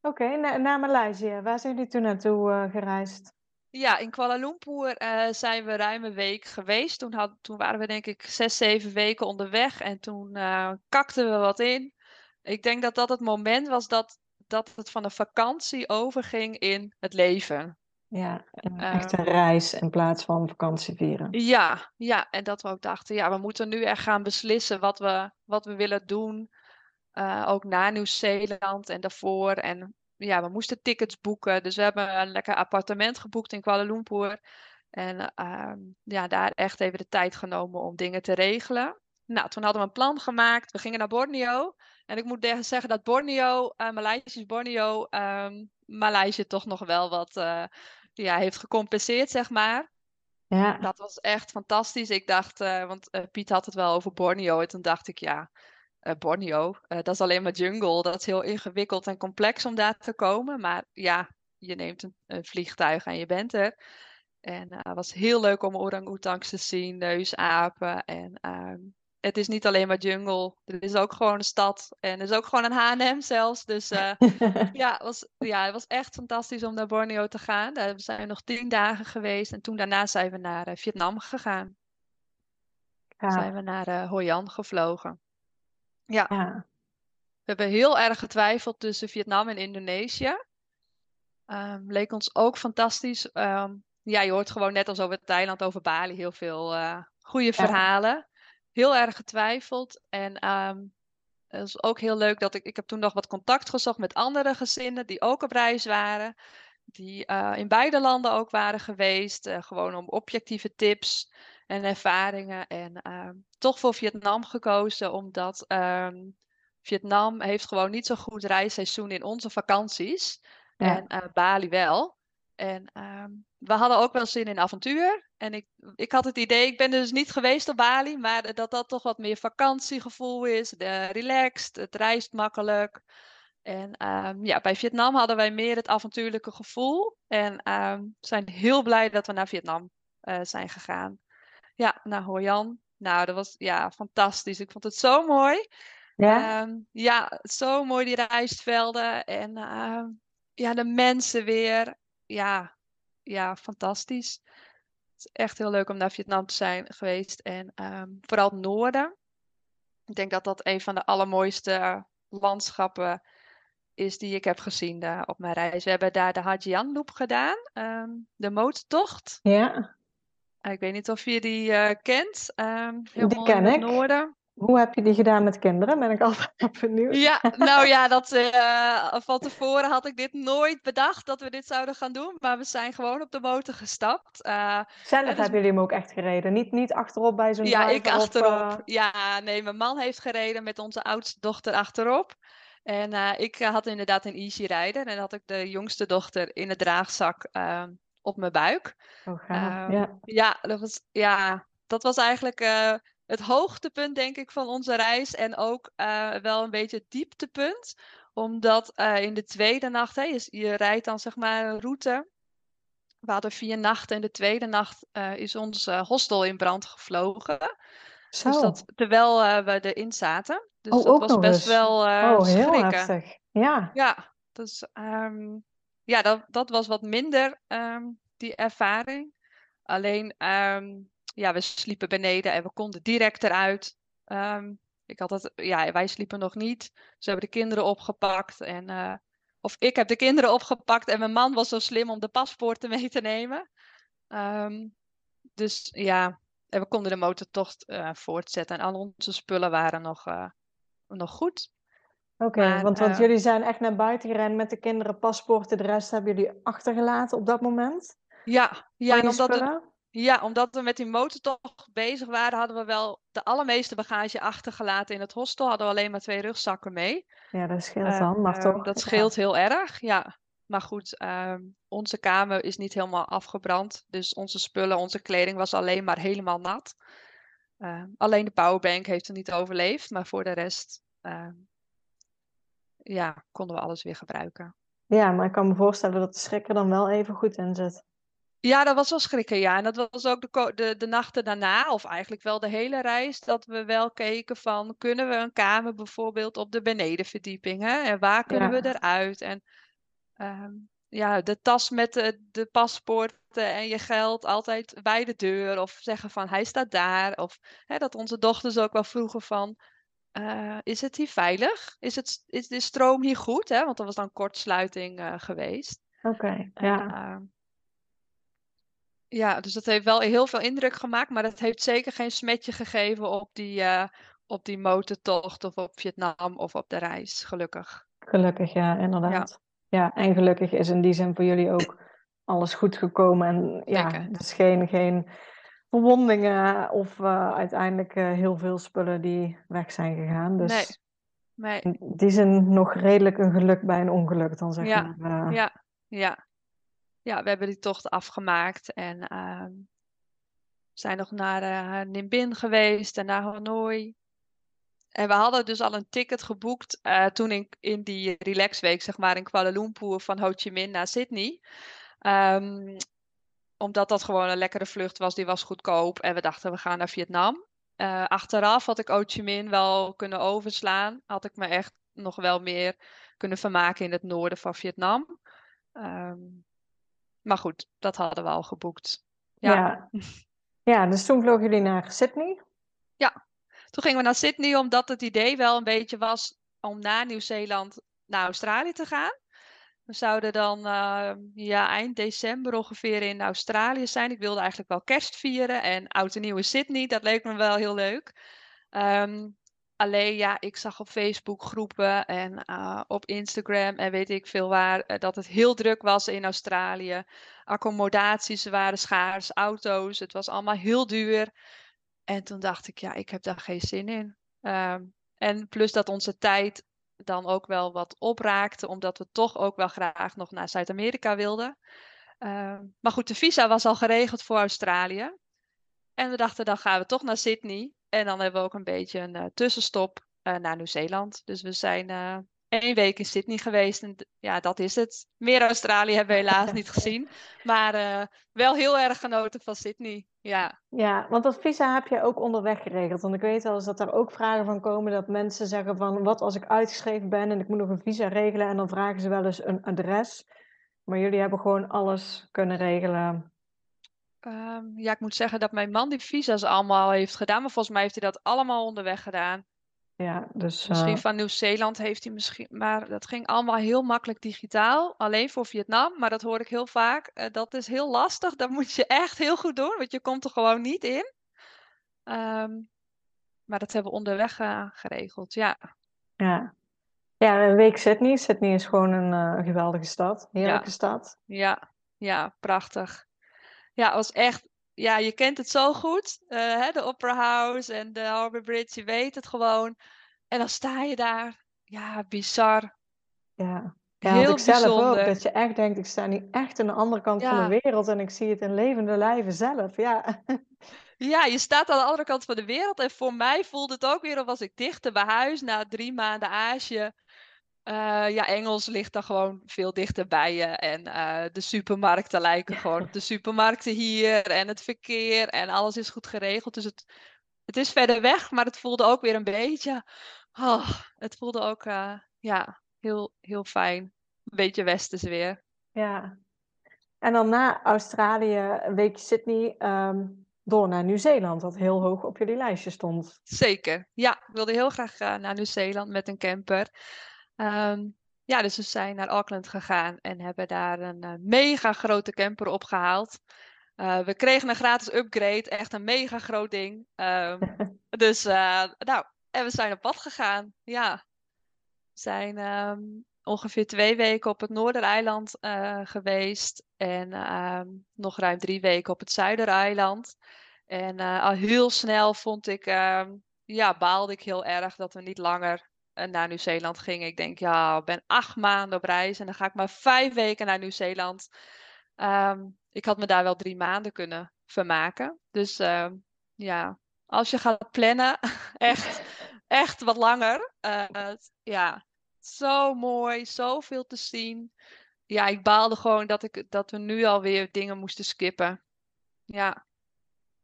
okay, naar, naar Maleisië. Waar zijn jullie toen naartoe uh, gereisd? Ja, in Kuala Lumpur uh, zijn we ruim een week geweest. Toen, had, toen waren we denk ik zes, zeven weken onderweg en toen uh, kakten we wat in. Ik denk dat dat het moment was dat, dat het van een vakantie overging in het leven. Ja, echt een reis in plaats van vakantie vieren. Ja, ja, en dat we ook dachten, ja, we moeten nu echt gaan beslissen wat we, wat we willen doen. Ook na Nieuw-Zeeland en daarvoor. En ja, we moesten tickets boeken. Dus we hebben een lekker appartement geboekt in Kuala Lumpur. En uh, ja, daar echt even de tijd genomen om dingen te regelen. Nou, toen hadden we een plan gemaakt. We gingen naar Borneo. En ik moet zeggen dat Borneo, uh, Maleisisch Borneo, um, Maleisië toch nog wel wat uh, ja, heeft gecompenseerd, zeg maar. Ja. Dat was echt fantastisch. Ik dacht, uh, want Piet had het wel over Borneo. En toen dacht ik, ja, Borneo. Uh, dat is alleen maar jungle. Dat is heel ingewikkeld en complex om daar te komen. Maar ja, je neemt een, een vliegtuig en je bent er. En uh, het was heel leuk om orang-oetangs te zien, neusapen. En uh, het is niet alleen maar jungle. Er is ook gewoon een stad. En er is ook gewoon een H&M zelfs. Dus (laughs) ja, het was, ja, het was echt fantastisch om naar Borneo te gaan. Daar zijn we nog tien dagen geweest. En toen daarna zijn we naar Vietnam gegaan. Ja. Zijn we naar Hoi An gevlogen. Ja. ja. We hebben heel erg getwijfeld tussen Vietnam en Indonesië. Um, leek ons ook fantastisch. Um, ja, je hoort gewoon net als over Thailand, over Bali, heel veel uh, goede verhalen. Heel erg getwijfeld. En um, het is ook heel leuk dat ik, ik heb toen nog wat contact gezocht met andere gezinnen die ook op reis waren. Die uh, in beide landen ook waren geweest. Uh, gewoon om objectieve tips en ervaringen. En ehm, toch voor Vietnam gekozen, omdat um, Vietnam heeft gewoon niet zo goed reisseizoen in onze vakanties. En uh, Bali wel. En um, we hadden ook wel zin in avontuur. En ik, ik had het idee, ik ben dus niet geweest op Bali, maar dat dat toch wat meer vakantiegevoel is. De relaxed, het reist makkelijk. En um, ja, bij Vietnam hadden wij meer het avontuurlijke gevoel. En um, zijn heel blij dat we naar Vietnam uh, zijn gegaan. Ja, naar Hoi An. Nou, dat was ja, fantastisch. Ik vond het zo mooi. Ja, um, ja zo mooi die rijstvelden. En uh, ja, de mensen weer. Ja, ja, fantastisch. Het is echt heel leuk om naar Vietnam te zijn geweest. En um, vooral het noorden. Ik denk dat dat een van de allermooiste landschappen is die ik heb gezien uh, op mijn reis. We hebben daar de Hajian Loop gedaan, um, de motortocht. Ja. Ik weet niet of je die uh, kent. Um, die ken ik. Noorden. Hoe heb je die gedaan met kinderen? Ben ik (laughs) altijd benieuwd. Ja, nou ja, (laughs) dat, uh, van tevoren had ik dit nooit bedacht dat we dit zouden gaan doen. Maar we zijn gewoon op de motor gestapt. Uh, Zelf dus... hebben jullie hem ook echt gereden? Niet, niet achterop bij zo'n Ja, ik achterop. Of. Ja, nee, mijn man heeft gereden met onze oudste dochter achterop. En ik had inderdaad een Easy Rider en had ik de jongste dochter in de draagzak uh, op mijn buik. Oh, gaaf. Uh, ja. Ja, dat was, ja, dat was eigenlijk uh, het hoogtepunt, denk ik, van onze reis. En ook uh, wel een beetje het dieptepunt. Omdat uh, in de tweede nacht, hè, je, je, rijdt dan zeg maar een route. We hadden vier nachten en de tweede nacht is ons hostel in brand gevlogen. Zo. Dus dat, terwijl we erin zaten. Dus oh, dat ook was nog best eens. wel oh, heel schrikken. heftig. Ja. Ja, dus, um, ja dat, dat was wat minder, um, die ervaring. Alleen, um, ja, we sliepen beneden en we konden direct eruit. ik had het, ja, wij sliepen nog niet. Ze hebben de kinderen opgepakt. En, uh, of ik heb de kinderen opgepakt en mijn man was zo slim om de paspoorten mee te nemen. dus ja, en we konden de motortocht uh, voortzetten. En al onze spullen waren nog, uh, nog goed. Oké, okay, want, want jullie zijn echt naar buiten gerend met de kinderen, paspoorten. De rest hebben jullie achtergelaten op dat moment? Ja, ja, omdat, het, ja omdat we met die motortocht bezig waren, hadden we wel de allermeeste bagage achtergelaten in het hostel. Hadden we alleen maar twee rugzakken mee. Ja, dat scheelt dan, maar uh, toch. Dat scheelt ja. heel erg, ja. Maar goed, uh, onze kamer is niet helemaal afgebrand. Dus onze spullen, onze kleding was alleen maar helemaal nat. Uh, alleen de powerbank heeft er niet overleefd. Maar voor de rest uh, ja, konden we alles weer gebruiken. Ja, maar ik kan me voorstellen dat de schrik er dan wel even goed in zit. Ja, dat was wel schrikken, ja. En dat was ook de, de, de nachten daarna, of eigenlijk wel de hele reis, dat we wel keken van, kunnen we een kamer bijvoorbeeld op de benedenverdieping, hè? En waar kunnen Ja. we eruit? En ehm, ja, de tas met de, de paspoorten en je geld altijd bij de deur. Of zeggen van, hij staat daar. Of hè, dat onze dochters ook wel vroegen van, eh, is het hier veilig? Is, het, is de stroom hier goed? Hè? Want er was dan kortsluiting eh, geweest. Oké, ja. ehm, ja, dus dat heeft wel heel veel indruk gemaakt, maar dat heeft zeker geen smetje gegeven op die, eh, op die motortocht of op Vietnam of op de reis, gelukkig. Gelukkig, ja, inderdaad. Ja. en gelukkig is in die zin voor jullie ook alles goed gekomen. En ja, Zeker. dus geen, geen verwondingen of eh, uiteindelijk eh, heel veel spullen die weg zijn gegaan. Dus Nee, nee. in die zin nog redelijk een geluk bij een ongeluk dan zeg Ja, maar. eh. Ja, ja. Ja, we hebben die tocht afgemaakt en ehm, zijn nog naar Ninh Binh geweest en naar Hanoi. En we hadden dus al een ticket geboekt toen in, in die relaxweek, zeg maar, in Kuala Lumpur van Ho Chi Minh naar Sydney. Ehm, omdat dat gewoon een lekkere vlucht was, die was goedkoop. En we dachten, we gaan naar Vietnam. Eh, achteraf had ik Ho Chi Minh wel kunnen overslaan. Had ik me echt nog wel meer kunnen vermaken in het noorden van Vietnam. Ehm, maar goed, dat hadden we al geboekt. Ja. Ja. ja, dus toen vlogen jullie naar Sydney. Toen gingen we naar Sydney omdat het idee wel een beetje was om na Nieuw-Zeeland naar Australië te gaan. We zouden dan uh, ja, eind december ongeveer in Australië zijn. Ik wilde eigenlijk wel kerst vieren en oud en nieuw in Sydney. Dat leek me wel heel leuk. Um, alleen ja, ik zag op Facebook groepen en uh, op Instagram en weet ik veel waar uh, dat het heel druk was in Australië. Accommodaties waren schaars, auto's, het was allemaal heel duur. En toen dacht ik, ja, ik heb daar geen zin in. Um, en plus dat onze tijd dan ook wel wat opraakte, omdat we toch ook wel graag nog naar Zuid-Amerika wilden. Uh, maar goed, de visa was al geregeld voor Australië. En we dachten, dan gaan we toch naar Sydney. En dan hebben we ook een beetje een uh, tussenstop uh, naar Nieuw-Zeeland. Dus we zijn uh, één week in Sydney geweest. En ja, dat is het. Meer Australië hebben we helaas niet gezien. Maar wel heel erg genoten van Sydney. Ja. ja, want dat visa heb je ook onderweg geregeld. Want ik weet wel eens dat er ook vragen van komen dat mensen zeggen van... wat als ik uitgeschreven ben en ik moet nog een visa regelen... en dan vragen ze wel eens een adres. Maar jullie hebben gewoon alles kunnen regelen. Um, ja, ik moet zeggen dat mijn man die visa's allemaal heeft gedaan. Maar volgens mij heeft hij dat allemaal onderweg gedaan. Ja, dus... Misschien uh... van Nieuw-Zeeland heeft hij misschien... Maar dat ging allemaal heel makkelijk digitaal. Alleen voor Vietnam. Maar dat hoor ik heel vaak. Uh, dat is heel lastig. Dat moet je echt heel goed doen. Want je komt er gewoon niet in. Um, maar dat hebben we onderweg uh, geregeld, ja. Ja. Ja, een week Sydney. Sydney is gewoon een geweldige stad. Heerlijke ja. stad. Ja, ja, prachtig. Ja, het was echt... Ja, je kent het zo goed. Uh, hè, de Opera House en de Harbour Bridge. Je weet het gewoon. En dan sta je daar. ja, bizar. Ja, ja heel ik zelf bijzonder. ook. Dat je echt denkt, ik sta nu echt aan de andere kant van de wereld en ik zie het in levende lijven zelf. Ja. Ja, je staat aan de andere kant van de wereld. En voor mij voelde het ook weer, of was ik dichter bij huis na drie maanden Azië. Uh, ja, Engels ligt dan gewoon veel dichter bij je. En uh, de supermarkten lijken (laughs) gewoon op de supermarkten hier. En het verkeer en alles is goed geregeld. Dus het, het is verder weg, maar het voelde ook weer een beetje. Oh, het voelde ook uh, ja, heel, heel fijn. Een beetje westers weer. Ja. En dan na Australië, een weekje Sydney. Um door naar Nieuw-Zeeland, wat heel hoog op jullie lijstje stond. Zeker, ja. Ik wilde heel graag naar Nieuw-Zeeland met een camper. Um, ja, dus we zijn naar Auckland gegaan en hebben daar een uh, mega grote camper opgehaald. Uh, we kregen een gratis upgrade, echt een mega groot ding. Um, (laughs) dus nou, en we zijn op pad gegaan. Ja, we zijn um, ongeveer twee weken op het Noordereiland geweest. En nog ruim drie weken op het Zuidereiland. En al heel snel vond ik, ja, baalde ik heel erg dat we niet langer eh, naar Nieuw-Zeeland gingen. Ik denk, ja, ik ben acht maanden op reis en dan ga ik maar vijf weken naar Nieuw-Zeeland. Um, ik had me daar wel drie maanden kunnen vermaken. Dus ehm, ja, als je gaat plannen, (laughs) echt, echt wat langer. ja, zo mooi, zoveel te zien. Ja, ik baalde gewoon dat, ik, dat we nu alweer dingen moesten skippen. Ja.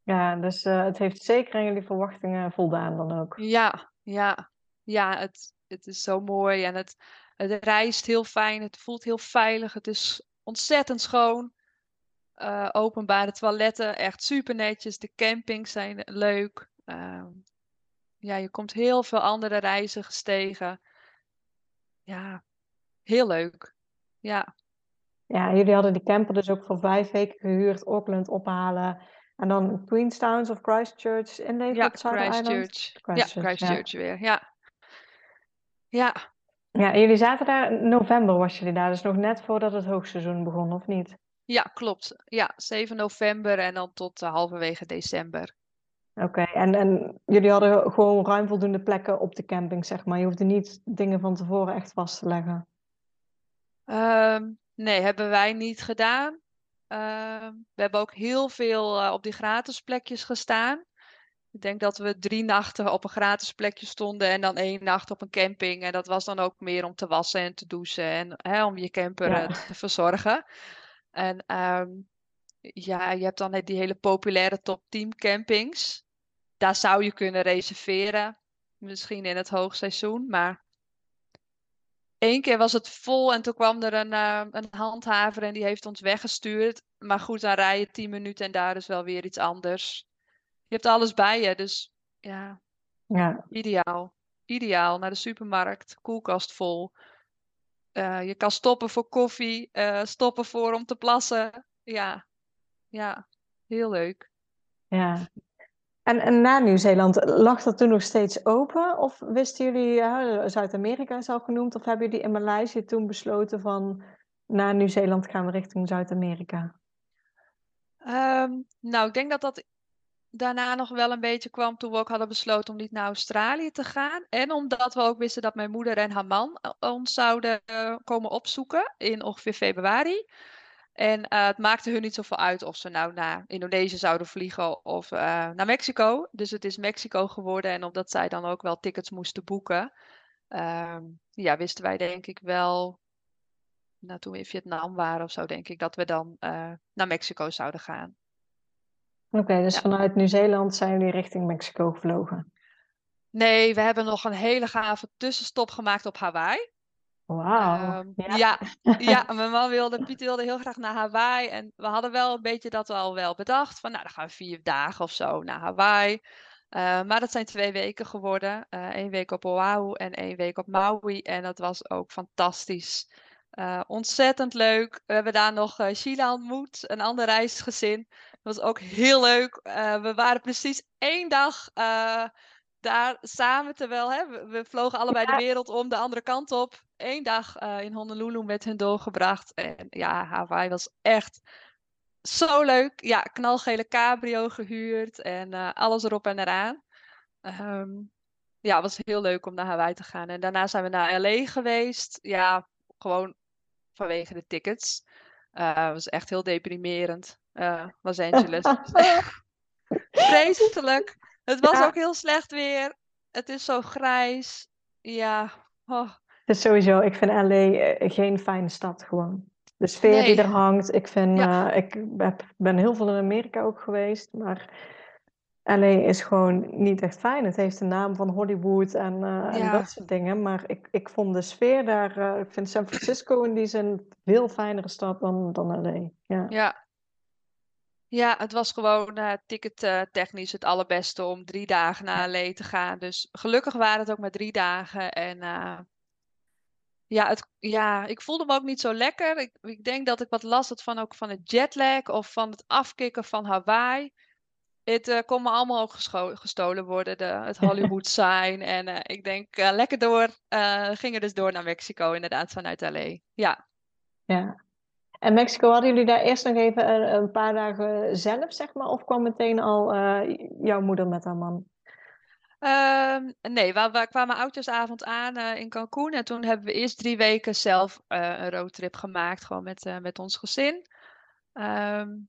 Ja, dus uh, het heeft zeker aan jullie verwachtingen voldaan dan ook. Ja, ja. Ja, het, het is zo mooi en het, het reist heel fijn. Het voelt heel veilig. Het is ontzettend schoon. Uh, openbare toiletten, echt super netjes. De campings zijn leuk. Uh, ja, je komt heel veel andere reizigers tegen ja, heel leuk. Ja. Ja, jullie hadden die camper dus ook voor vijf weken gehuurd, Auckland ophalen. En dan Queenstown of Christchurch in Nederland? Ja, Christchurch. Christchurch. Ja, Christchurch weer, ja. Ja. Ja, jullie zaten daar, november was jullie daar, dus nog net voordat het hoogseizoen begon, of niet? Ja, klopt. Ja, 7 november en dan tot uh, halverwege december. Oké, en, en jullie hadden gewoon ruim voldoende plekken op de camping, zeg maar. Je hoefde niet dingen van tevoren echt vast te leggen. Um, nee, hebben wij niet gedaan. Uh, we hebben ook heel veel uh, op die gratis plekjes gestaan. Ik denk dat we drie nachten op een gratis plekje stonden en dan één nacht op een camping. En dat was dan ook meer om te wassen en te douchen en hè, om je camper ja. te verzorgen. En um, ja, je hebt dan die hele populaire top 10 campings daar zou je kunnen reserveren. Misschien in het hoogseizoen. Maar één keer was het vol en toen kwam er een, uh, een handhaver en die heeft ons weggestuurd. Maar goed, dan rij je tien minuten en daar is wel weer iets anders. Je hebt alles bij je, dus ja, ja. ideaal. Ideaal, naar de supermarkt, koelkast vol. Uh, je kan stoppen voor koffie, uh, stoppen voor om te plassen. Ja, ja, heel leuk. Ja, en, en na Nieuw-Zeeland, lag dat toen nog steeds open? Of wisten jullie, ja, Zuid-Amerika is al genoemd, of hebben jullie in Maleisië toen besloten van na Nieuw-Zeeland gaan we richting Zuid-Amerika? Um, nou, ik denk dat dat daarna nog wel een beetje kwam toen we ook hadden besloten om niet naar Australië te gaan. En omdat we ook wisten dat mijn moeder en haar man eh, ons zouden uh, komen opzoeken in ongeveer februari. En uh, het maakte hun niet zoveel uit of ze nou naar Indonesië zouden vliegen of naar Mexico. Dus het is Mexico geworden. En omdat zij dan ook wel tickets moesten boeken, uh, ja, wisten wij denk ik wel, nou, toen we in Vietnam waren of zo, denk ik, dat we dan naar Mexico zouden gaan. Oké, okay, dus ja. vanuit Nieuw-Zeeland zijn jullie richting Mexico gevlogen? Nee, we hebben nog een hele gave tussenstop gemaakt op Hawaii. Wauw. Um, ja. ja. (laughs) Ja, mijn man wilde, Piet wilde heel graag naar Hawaii. En we hadden wel een beetje dat al wel bedacht. Van nou, dan gaan we vier dagen of zo naar Hawaii. Uh, maar dat zijn twee weken geworden. Uh, één week op Oahu en één week op Maui. En dat was ook fantastisch. Uh, ontzettend leuk. We hebben daar nog Sheila ontmoet, een ander reisgezin. Dat was ook heel leuk. we waren precies één dag daar samen, terwijl hè, we, we vlogen allebei ja. de wereld om, de andere kant op één dag uh, in Honolulu met hun doorgebracht. En ja, Hawaii was echt zo leuk. Ja, knalgele cabrio gehuurd en alles erop en eraan. Um, ja, het was heel leuk om naar Hawaii te gaan. En daarna zijn we naar LA geweest. Ja, gewoon vanwege de tickets. Het was echt heel deprimerend. Los Angeles. (laughs) (laughs) Vreselijk. Het was ook heel slecht weer. Het is zo grijs. Ja. Oh. Dus sowieso, ik vind LA eh, geen fijne stad gewoon. De sfeer die er hangt. Ik, vind, ja. uh, ik heb, ben heel veel in Amerika ook geweest, maar LA is gewoon niet echt fijn. Het heeft de naam van Hollywood en, uh, en dat soort dingen. Maar ik, ik vond de sfeer daar, uh, ik vind San Francisco in die zin een veel fijnere stad dan, dan LA. Ja. ja. Ja, het was gewoon uh, tickettechnisch het allerbeste om drie dagen naar LA te gaan. Dus gelukkig waren het ook maar drie dagen. En ja, het, ja, ik voelde me ook niet zo lekker. Ik, ik denk dat ik wat last had van ook van het jetlag of van het afkicken van Hawaii. Het uh, kon me allemaal ook gestolen worden, de, het (laughs) Hollywood sign. En ik denk, lekker door. gingen dus door naar Mexico, inderdaad, vanuit LA. Ja. Ja. En Mexico, hadden jullie daar eerst nog even een, een paar dagen zelf, zeg maar? Of kwam meteen al jouw moeder met haar man? Um, nee, we, we, kwamen oudjaarsavond aan uh, in Cancún. En toen hebben we eerst drie weken zelf uh, een roadtrip gemaakt. Gewoon met, met ons gezin. Um,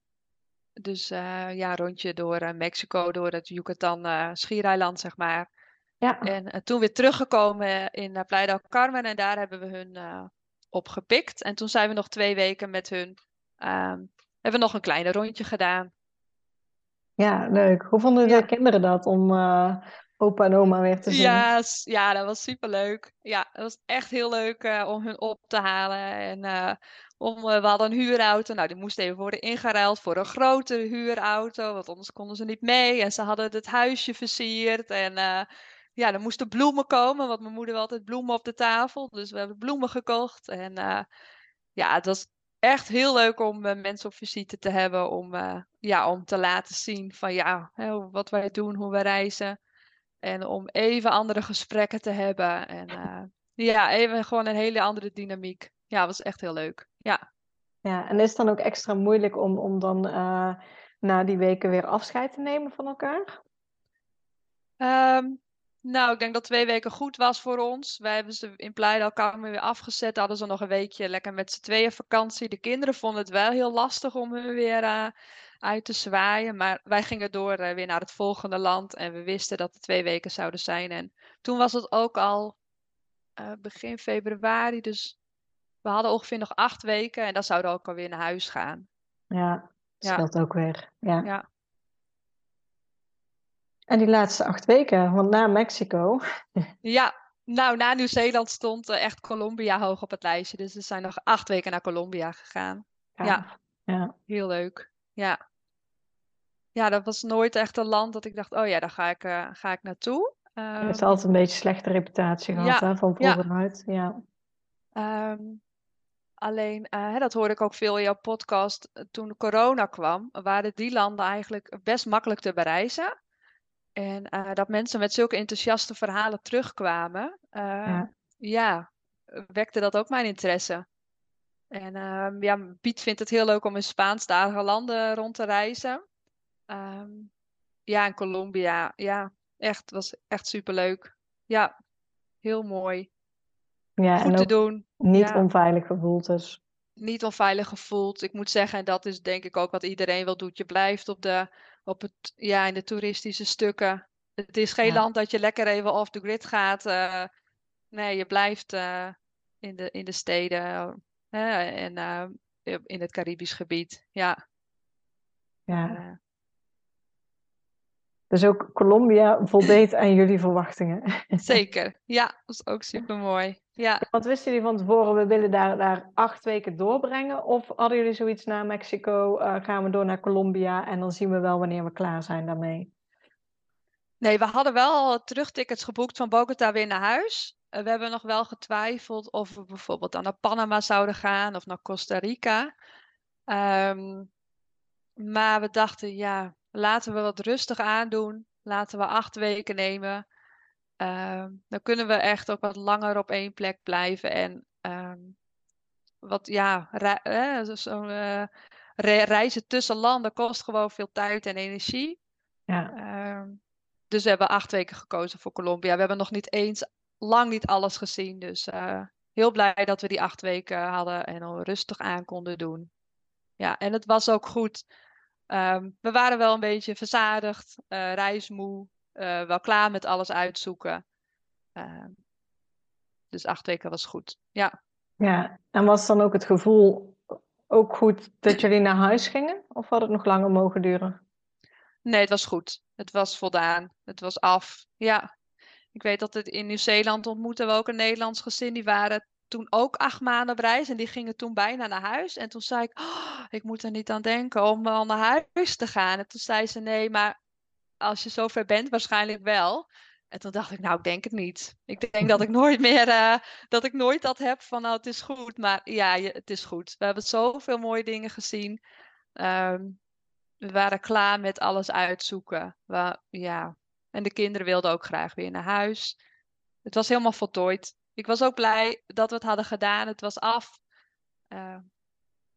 dus ja, rondje door Mexico, door het Yucatan schiereiland, zeg maar. Ja. En toen weer teruggekomen in Playa del Carmen. En daar hebben we hun opgepikt. En toen zijn we nog twee weken met hun... Um, hebben we nog een kleine rondje gedaan. Ja, leuk. Hoe vonden de kinderen dat om opa en oma weer te zien. Ja, ja dat was superleuk. Ja, dat was echt heel leuk uh, om hun op te halen. En uh, om, we hadden een huurauto. Nou, die moest even worden ingeruild voor een grotere huurauto. Want anders konden ze niet mee. En ze hadden het huisje versierd. En ja, er moesten bloemen komen. Want mijn moeder wil altijd bloemen op de tafel. Dus we hebben bloemen gekocht. En ja, het was echt heel leuk om mensen op visite te hebben. Om, ja, om te laten zien van ja, wat wij doen, hoe we reizen. En om even andere gesprekken te hebben. En ja, even gewoon een hele andere dynamiek. Ja, was echt heel leuk. Ja. Ja, en is het dan ook extra moeilijk om, om dan na die weken weer afscheid te nemen van elkaar? Um, nou, ik denk dat twee weken goed was voor ons. Wij hebben ze in Pleidel weer afgezet. Hadden ze nog een weekje lekker met z'n tweeën vakantie. De kinderen vonden het wel heel lastig om hun weer uh, uit te zwaaien. Maar wij gingen door uh, weer naar het volgende land. En we wisten dat het twee weken zouden zijn. En toen was het ook al uh, begin februari. Dus we hadden ongeveer nog acht weken. En dan zouden we ook alweer naar huis gaan. Ja, scheelt ja. ook weer. Ja. ja. En die laatste acht weken, want na Mexico. Ja, nou, na Nieuw-Zeeland stond uh, echt Colombia hoog op het lijstje. Dus we zijn nog acht weken naar Colombia gegaan. Ja, ja. ja. heel leuk. Ja ja, dat was nooit echt een land dat ik dacht, oh ja, daar ga ik, uh, ga ik naartoe. Um, je hebt altijd een beetje slechte reputatie gehad ja, hè, van vroeger Ja. Um, alleen, uh, dat hoorde ik ook veel in jouw podcast. Toen corona kwam, waren die landen eigenlijk best makkelijk te bereizen. En uh, dat mensen met zulke enthousiaste verhalen terugkwamen, ja. ja. wekte dat ook mijn interesse. En um, ja, Piet vindt het heel leuk om in Spaanstalige landen rond te reizen. Um, ja, in Colombia. Ja, echt. was echt superleuk. Ja, heel mooi. Ja, Goed te doen. Niet onveilig gevoeld dus. Niet onveilig gevoeld. Ik moet zeggen, en dat is denk ik ook wat iedereen wel doet. Je blijft op de, op het, ja, in de toeristische stukken. Het is geen land dat je lekker even off the grid gaat. Uh, nee, je blijft uh, in, de, in de steden uh, en in het Caribisch gebied. Ja. Ja. Dus ook Colombia voldeed aan jullie verwachtingen. (laughs) Zeker, ja, dat is ook super mooi. Ja. Wat wisten jullie van tevoren? We willen daar, daar acht weken doorbrengen. Of hadden jullie zoiets na Mexico? Uh, gaan we door naar Colombia en dan zien we wel wanneer we klaar zijn daarmee? Nee, we hadden wel terugtickets geboekt van Bogota weer naar huis. Uh, we hebben nog wel getwijfeld of we bijvoorbeeld dan naar Panama zouden gaan of naar Costa Rica. Um, maar we dachten, ja, laten we wat rustig aandoen. Laten we acht weken nemen. Ehm, dan kunnen we echt ook wat langer op één plek blijven. En ehm, wat, ja, zo, uh, reizen tussen landen kost gewoon veel tijd en energie. Ja. Ehm, dus we hebben acht weken gekozen voor Colombia. We hebben nog niet eens, lang niet alles gezien. Dus uh, heel blij dat we die acht weken hadden en al rustig aan konden doen. Ja, en het was ook goed. Um, we waren wel een beetje verzadigd, uh, reismoe, uh, wel klaar met alles uitzoeken. Uh, dus acht weken was goed, ja. Ja, en was dan ook het gevoel ook goed dat jullie naar huis gingen? Of had het nog langer mogen duren? Nee, het was goed. Het was voldaan. Het was af. Ja. Ik weet dat het in Nieuw-Zeeland ontmoetten we ook een Nederlands gezin. Die waren toen ook acht maanden op reis en die gingen toen bijna naar huis. En toen zei ik, oh, ik moet er niet aan denken om wel naar huis te gaan. En toen zei ze, nee, maar als je zover bent, waarschijnlijk wel. En toen dacht ik, nou, ik denk het niet. Ik denk dat ik (laughs) nooit meer, uh, dat ik nooit dat heb van, nou, het is goed. Maar ja, je, het is goed. We hebben zoveel mooie dingen gezien. Um, we waren klaar met alles uitzoeken. We, ja. En de kinderen wilden ook graag weer naar huis. Het was helemaal voltooid. Ik was ook blij dat we het hadden gedaan. Het was af. Uh,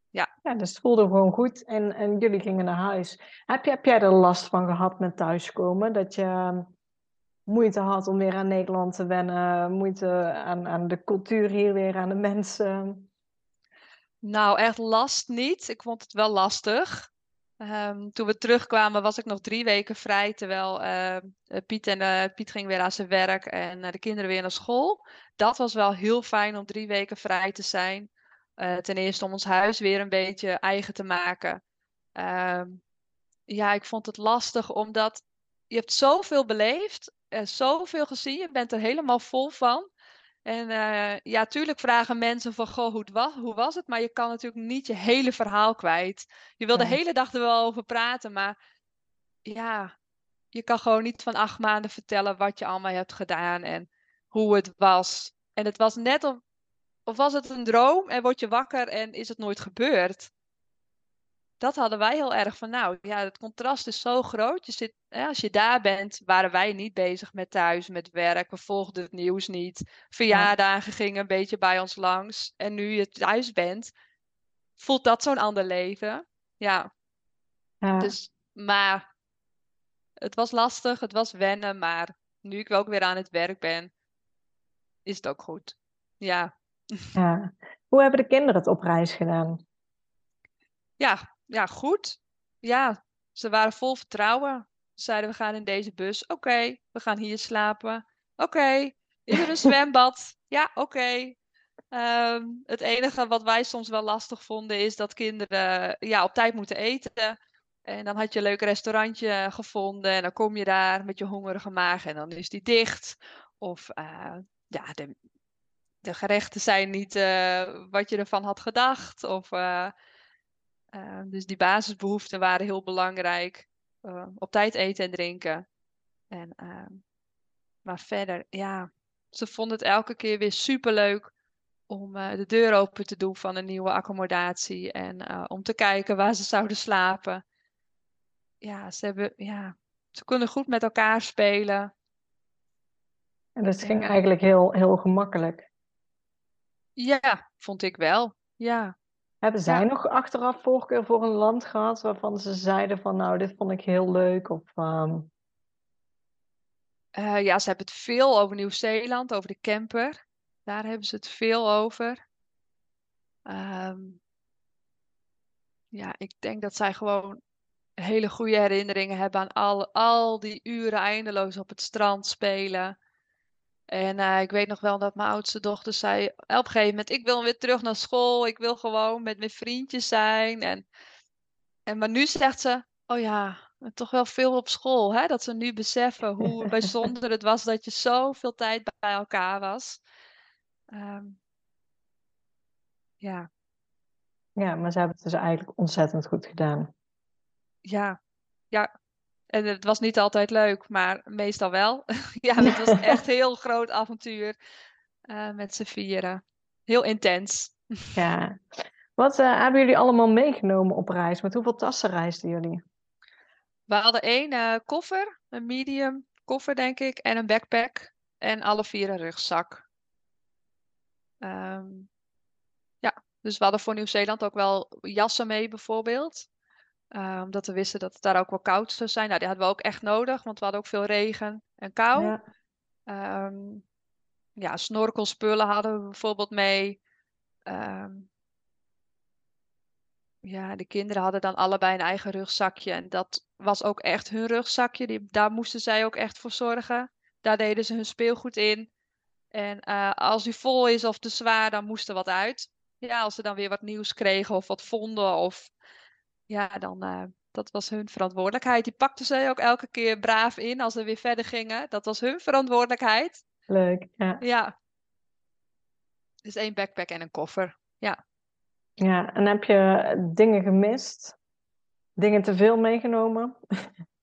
ja. ja, dus het voelde gewoon goed en, en jullie gingen naar huis. Heb, je, heb jij er last van gehad met thuiskomen? Dat je ehm, moeite had om weer aan Nederland te wennen, moeite aan, aan de cultuur hier weer, aan de mensen? Nou, echt last niet. Ik vond het wel lastig. Um, toen we terugkwamen was ik nog drie weken vrij, terwijl uh, Piet, en, uh, Piet ging weer aan zijn werk en uh, de kinderen weer naar school. Dat was wel heel fijn om drie weken vrij te zijn. ten eerste om ons huis weer een beetje eigen te maken. Um, ja, ik vond het lastig omdat je hebt zoveel beleefd, zoveel gezien, je bent er helemaal vol van. En uh, ja, tuurlijk vragen mensen van, goh, hoe, was, hoe was het? Maar je kan natuurlijk niet je hele verhaal kwijt. Je wil de hele dag er wel over praten, maar ja, je kan gewoon niet van acht maanden vertellen wat je allemaal hebt gedaan en hoe het was. En het was net of, of was het een droom en word je wakker en is het nooit gebeurd dat hadden wij heel erg van, nou ja, het contrast is zo groot. Je zit, als je daar bent, waren wij niet bezig met thuis, met werk. We volgden het nieuws niet. Verjaardagen gingen een beetje bij ons langs. En nu je thuis bent, voelt dat zo'n ander leven. Ja. ja. Dus, maar het was lastig, het was wennen, maar nu ik ook weer aan het werk ben, is het ook goed. Ja. ja. Hoe hebben de kinderen het op reis gedaan? Ja, ja, goed. Ja, ze waren vol vertrouwen. Ze zeiden, we gaan in deze bus. Oké, we gaan hier slapen. Oké, is er een (laughs) zwembad? Ja, oké. Ehm, het enige wat wij soms wel lastig vonden is dat kinderen ja, op tijd moeten eten. En dan had je een leuk restaurantje gevonden en dan kom je daar met je hongerige maag en dan is die dicht. Of uh, ja, de, de, gerechten zijn niet uh, wat je ervan had gedacht. Of uh, Ehm, dus die basisbehoeften waren heel belangrijk. Uh, op tijd eten en drinken. En, uh, maar verder, ja, ze vonden het elke keer weer superleuk om uh, de deur open te doen van een nieuwe accommodatie. En eh, om te kijken waar ze zouden slapen. Ja, ze, hebben, ja, ze kunnen goed met elkaar spelen. En dat ging eigenlijk heel, heel gemakkelijk. Ja, vond ik wel. Ja. Hebben zij nog achteraf voorkeur voor een land gehad waarvan ze zeiden van nou, dit vond ik heel leuk? Of, um... uh, ja, ze hebben het veel over Nieuw-Zeeland, over de camper. Daar hebben ze het veel over. Um, ja, ik denk dat zij gewoon hele goede herinneringen hebben aan al, al die uren eindeloos op het strand spelen. En uh, ik weet nog wel dat mijn oudste dochter zei op een gegeven moment: Ik wil weer terug naar school. Ik wil gewoon met mijn vriendjes zijn. En, en maar nu zegt ze: Oh ja, toch wel veel op school. Hè? Dat ze nu beseffen hoe bijzonder het was dat je zoveel tijd bij elkaar was. Um, ja. Ja, maar ze hebben het dus eigenlijk ontzettend goed gedaan. Ja, ja, en het was niet altijd leuk, maar meestal wel. (laughs) ja, het was (laughs) echt een heel groot avontuur uh, met z'n vieren. Heel intens. ja. Wat uh, hebben jullie allemaal meegenomen op reis? Met hoeveel tassen reisden jullie? We hadden één uh, koffer, een medium koffer denk ik, en een backpack. En alle vier een rugzak. Um, ja, dus we hadden voor Nieuw-Zeeland ook wel jassen mee bijvoorbeeld. Uh, omdat we wisten dat het daar ook wel koud zou zijn. Nou, die hadden we ook echt nodig, want we hadden ook veel regen en kou. Ja, um, ja snorkelspullen hadden we bijvoorbeeld mee. Um, ja, de kinderen hadden dan allebei een eigen rugzakje. En dat was ook echt hun rugzakje. Die, daar moesten zij ook echt voor zorgen. Daar deden ze hun speelgoed in. En uh, als die vol is of te zwaar, dan moest er wat uit. Ja, als ze dan weer wat nieuws kregen of wat vonden. Of ja, dan uh, dat was hun verantwoordelijkheid. Die pakten ze ook elke keer braaf in als ze weer verder gingen. Dat was hun verantwoordelijkheid. Leuk, ja. Ja. Dus één backpack en een koffer. Ja. Ja, en heb je dingen gemist? Dingen te veel meegenomen? (laughs)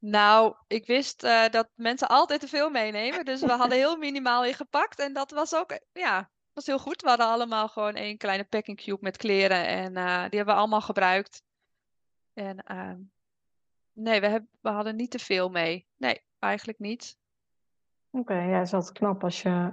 Nou, ik wist uh, dat mensen altijd te veel meenemen. Dus we hadden heel minimaal ingepakt. En dat was ook, ja, was heel goed. We hadden allemaal gewoon één kleine packing cube met kleren. En uh, die hebben we allemaal gebruikt. En uh, nee, we, hebben, we hadden niet te veel mee. Nee, eigenlijk niet. Oké, okay, ja, is altijd knap als je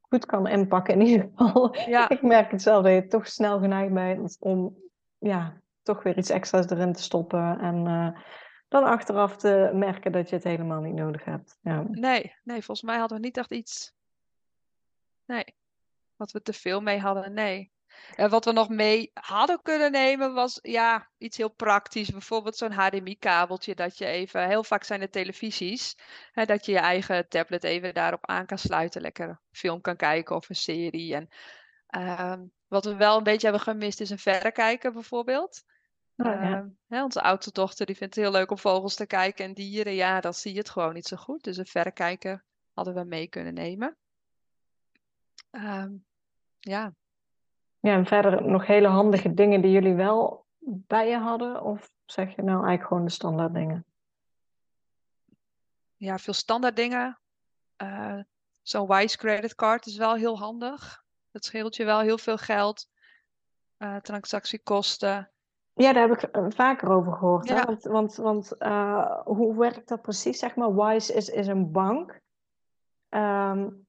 goed kan inpakken in ieder geval. Ja. (laughs) ik merk het zelf dat je toch snel geneigd bent om ja, toch weer iets extra's erin te stoppen. En uh, dan achteraf te merken dat je het helemaal niet nodig hebt. Ja. Nee, nee, volgens mij hadden we niet echt iets. Nee, wat we te veel mee hadden. Nee. En wat we nog mee hadden kunnen nemen was ja, iets heel praktisch. Bijvoorbeeld zo'n HDMI-kabeltje dat je even, heel vaak zijn de televisies, hè, dat je je eigen tablet even daarop aan kan sluiten. Lekker een film kan kijken of een serie. En uh, wat we wel een beetje hebben gemist is een verrekijker bijvoorbeeld. Oh, ja. uh, hè, onze oudste dochter die vindt het heel leuk om vogels te kijken en dieren. Ja, dan zie je het gewoon niet zo goed. Dus een verrekijker hadden we mee kunnen nemen. Uh, ja, ja, en verder nog hele handige dingen die jullie wel bij je hadden? Of zeg je nou eigenlijk gewoon de standaard dingen? Ja, veel standaard dingen. Uh, Zo'n Wise creditcard is wel heel handig. Dat scheelt je wel heel veel geld. Uh, transactiekosten. Ja, daar heb ik vaker over gehoord. Ja. Hè? Want, want, want uh, hoe werkt dat precies? Zeg maar, Wise is, is een bank. Um,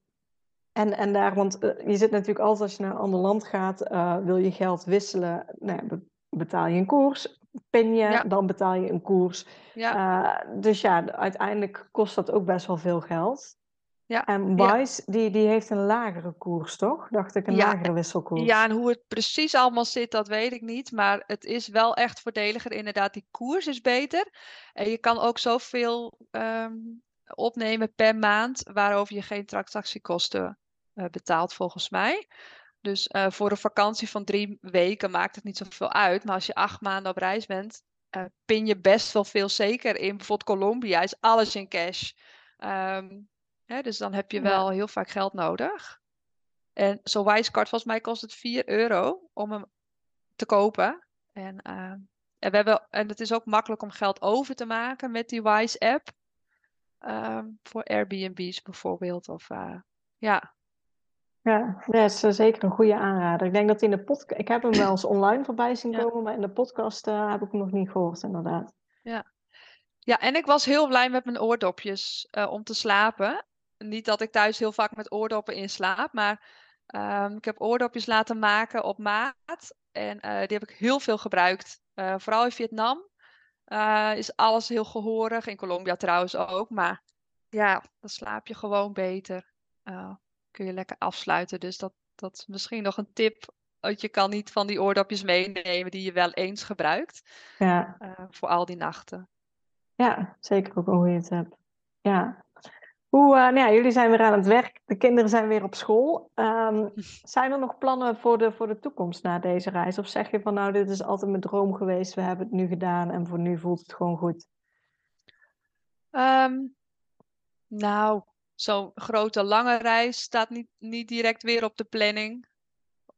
en, en daar, want uh, je zit natuurlijk altijd als je naar een ander land gaat, uh, wil je geld wisselen, nou, be betaal je een koers, pin je, ja. dan betaal je een koers. Ja. Uh, dus ja, uiteindelijk kost dat ook best wel veel geld. Ja. En Wise, ja. die, die heeft een lagere koers, toch? Dacht ik, een ja. lagere wisselkoers. Ja, en hoe het precies allemaal zit, dat weet ik niet. Maar het is wel echt voordeliger. Inderdaad, die koers is beter. En je kan ook zoveel um, opnemen per maand, waarover je geen transactiekosten betaald volgens mij. Dus uh, voor een vakantie van drie weken maakt het niet zoveel uit. Maar als je acht maanden op reis bent, uh, pin je best wel veel. Zeker in bijvoorbeeld Colombia is alles in cash. Um, hè, dus dan heb je wel ja. heel vaak geld nodig. En zo'n Wisecard, volgens mij kost het 4 euro om hem te kopen. En, uh, en, we hebben, en het is ook makkelijk om geld over te maken met die Wise app. Um, voor Airbnb's bijvoorbeeld. Of, ja, ja, dat is eh, zeker een goede aanrader. Ik denk dat in de podcast, ik heb hem wel eens online voorbij zien komen, ja. maar in de podcast uh, heb ik hem nog niet gehoord, inderdaad. Ja. ja, en ik was heel blij met mijn oordopjes uh, om te slapen. Niet dat ik thuis heel vaak met oordoppen inslaap, maar um, ik heb oordopjes laten maken op maat. En die heb ik heel veel gebruikt. vooral in Vietnam is alles heel gehoorig. In Colombia trouwens ook. Maar ja, dan slaap je gewoon beter kun je lekker afsluiten. Dus dat, dat is misschien nog een tip. Want je kan niet van die oordopjes meenemen die je wel eens gebruikt. Ja. Uh, voor al die nachten. Ja, zeker ook een goede tip. Ja. Hoe, uh, nou ja, jullie zijn weer aan het werk. De kinderen zijn weer op school. Um, (laughs) zijn er nog plannen voor de, voor de toekomst na deze reis? Of zeg je van nou, dit is altijd mijn droom geweest. We hebben het nu gedaan en voor nu voelt het gewoon goed. Um, nou, zo'n grote lange reis staat niet, niet direct weer op de planning.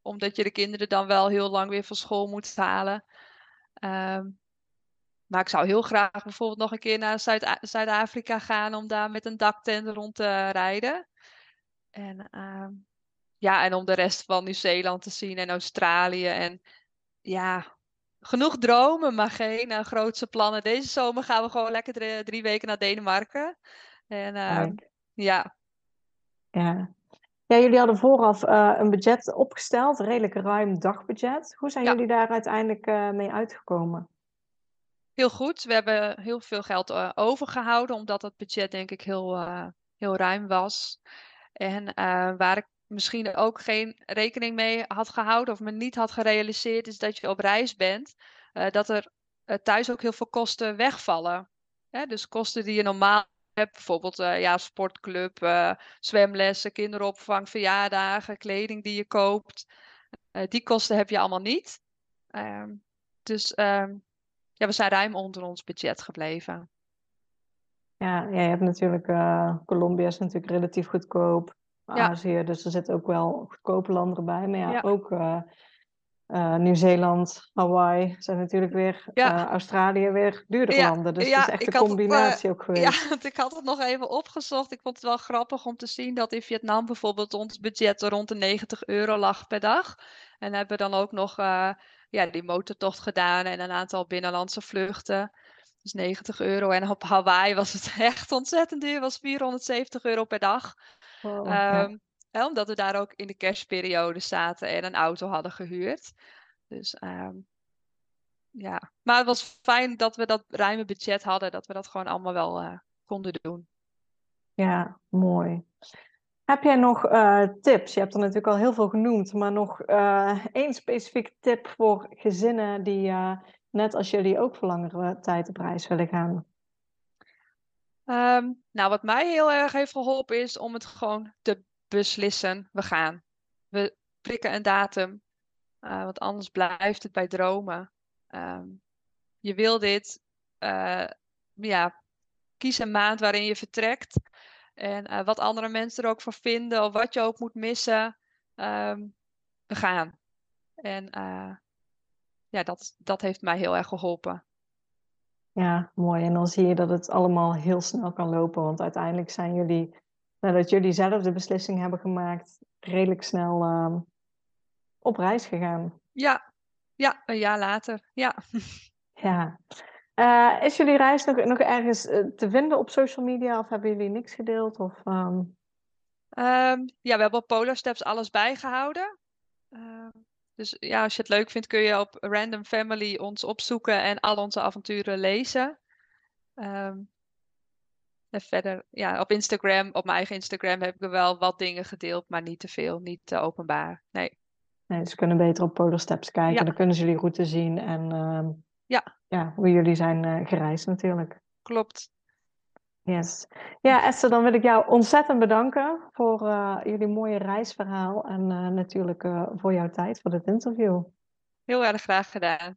Omdat je de kinderen dan wel heel lang weer van school moet halen. Um, maar ik zou heel graag bijvoorbeeld nog een keer naar Zuid-Afrika gaan om daar met een daktent rond te rijden. En, um, ja, en om de rest van Nieuw-Zeeland te zien en Australië. En ja, genoeg dromen, maar geen uh, grootse plannen. Deze zomer gaan we gewoon lekker drie, drie weken naar Denemarken. En uh, ja. Ja. Ja, jullie hadden vooraf uh, een budget opgesteld, een redelijk ruim dagbudget. Hoe zijn ja. jullie daar uiteindelijk uh, mee uitgekomen? heel goed. We hebben heel veel geld uh, overgehouden, omdat het budget denk ik heel, heel ruim was. En waar ik misschien ook geen rekening mee had gehouden of me niet had gerealiseerd, is dat je op reis bent, dat er thuis ook heel veel kosten wegvallen. dus kosten die je normaal hebt, bijvoorbeeld ja, sportclub, zwemlessen, kinderopvang, verjaardagen, kleding die je koopt. die kosten heb je allemaal niet. Ehm, dus ehm, ja, we zijn ruim onder ons budget gebleven. Ja, ja je hebt natuurlijk, Colombia is natuurlijk relatief goedkoop. Azië, dus er zitten ook wel goedkope landen bij. Maar ja, ook uh, uh, Nieuw-Zeeland, Hawaii zijn natuurlijk weer, ja. Australië weer duurdere landen. Dus het is echt een combinatie ook geweest. Ja, (laughs) want ik had het nog even opgezocht. Ik vond het wel grappig om te zien dat in Vietnam bijvoorbeeld ons budget rond de 90 euro lag per dag. En hebben dan ook nog ja, die motortocht gedaan en een aantal binnenlandse vluchten. Dus 90 euro. En op Hawaii was het (laughs) echt ontzettend duur. was 470 euro per dag. um, omdat we daar ook in de kerstperiode zaten en een auto hadden gehuurd. Dus um, ja, maar het was fijn dat we dat ruime budget hadden. Dat we dat gewoon allemaal wel uh, konden doen. Ja, mooi. Heb jij nog uh, tips? Je hebt er natuurlijk al heel veel genoemd, maar nog uh, één specifieke tip voor gezinnen die, net als jullie, ook voor langere tijd op reis willen gaan? Um, nou, wat mij heel erg heeft geholpen is om het gewoon te beslissen. We gaan. We prikken een datum, want anders blijft het bij dromen. Um, je wil dit, ja, kies een maand waarin je vertrekt. En uh, wat andere mensen er ook van vinden, of wat je ook moet missen, um, we gaan. En ja, dat, dat heeft mij heel erg geholpen. Ja, mooi. En dan zie je dat het allemaal heel snel kan lopen. Want uiteindelijk zijn jullie, nadat jullie zelf de beslissing hebben gemaakt, redelijk snel uh, op reis gegaan. Ja, ja, een jaar later. Ja. Ja. Uh, is jullie reis nog, nog ergens uh, te vinden op social media of hebben jullie niks gedeeld? Of, um... um, ja, we hebben op Polar Steps alles bijgehouden. Uh, dus ja, als je het leuk vindt kun je op Random Family ons opzoeken en al onze avonturen lezen. Um, en verder, ja, op Instagram, op mijn eigen Instagram heb ik wel wat dingen gedeeld, maar niet te veel, niet te openbaar. Nee. Nee, ze kunnen beter op Polar Steps kijken, ja. dan kunnen ze jullie route zien en ja. ja, hoe jullie zijn uh, gereisd natuurlijk. Klopt. Yes. Ja, Esther, dan wil ik jou ontzettend bedanken voor uh, jullie mooie reisverhaal en uh, natuurlijk voor jouw tijd voor dit interview. Heel erg graag gedaan.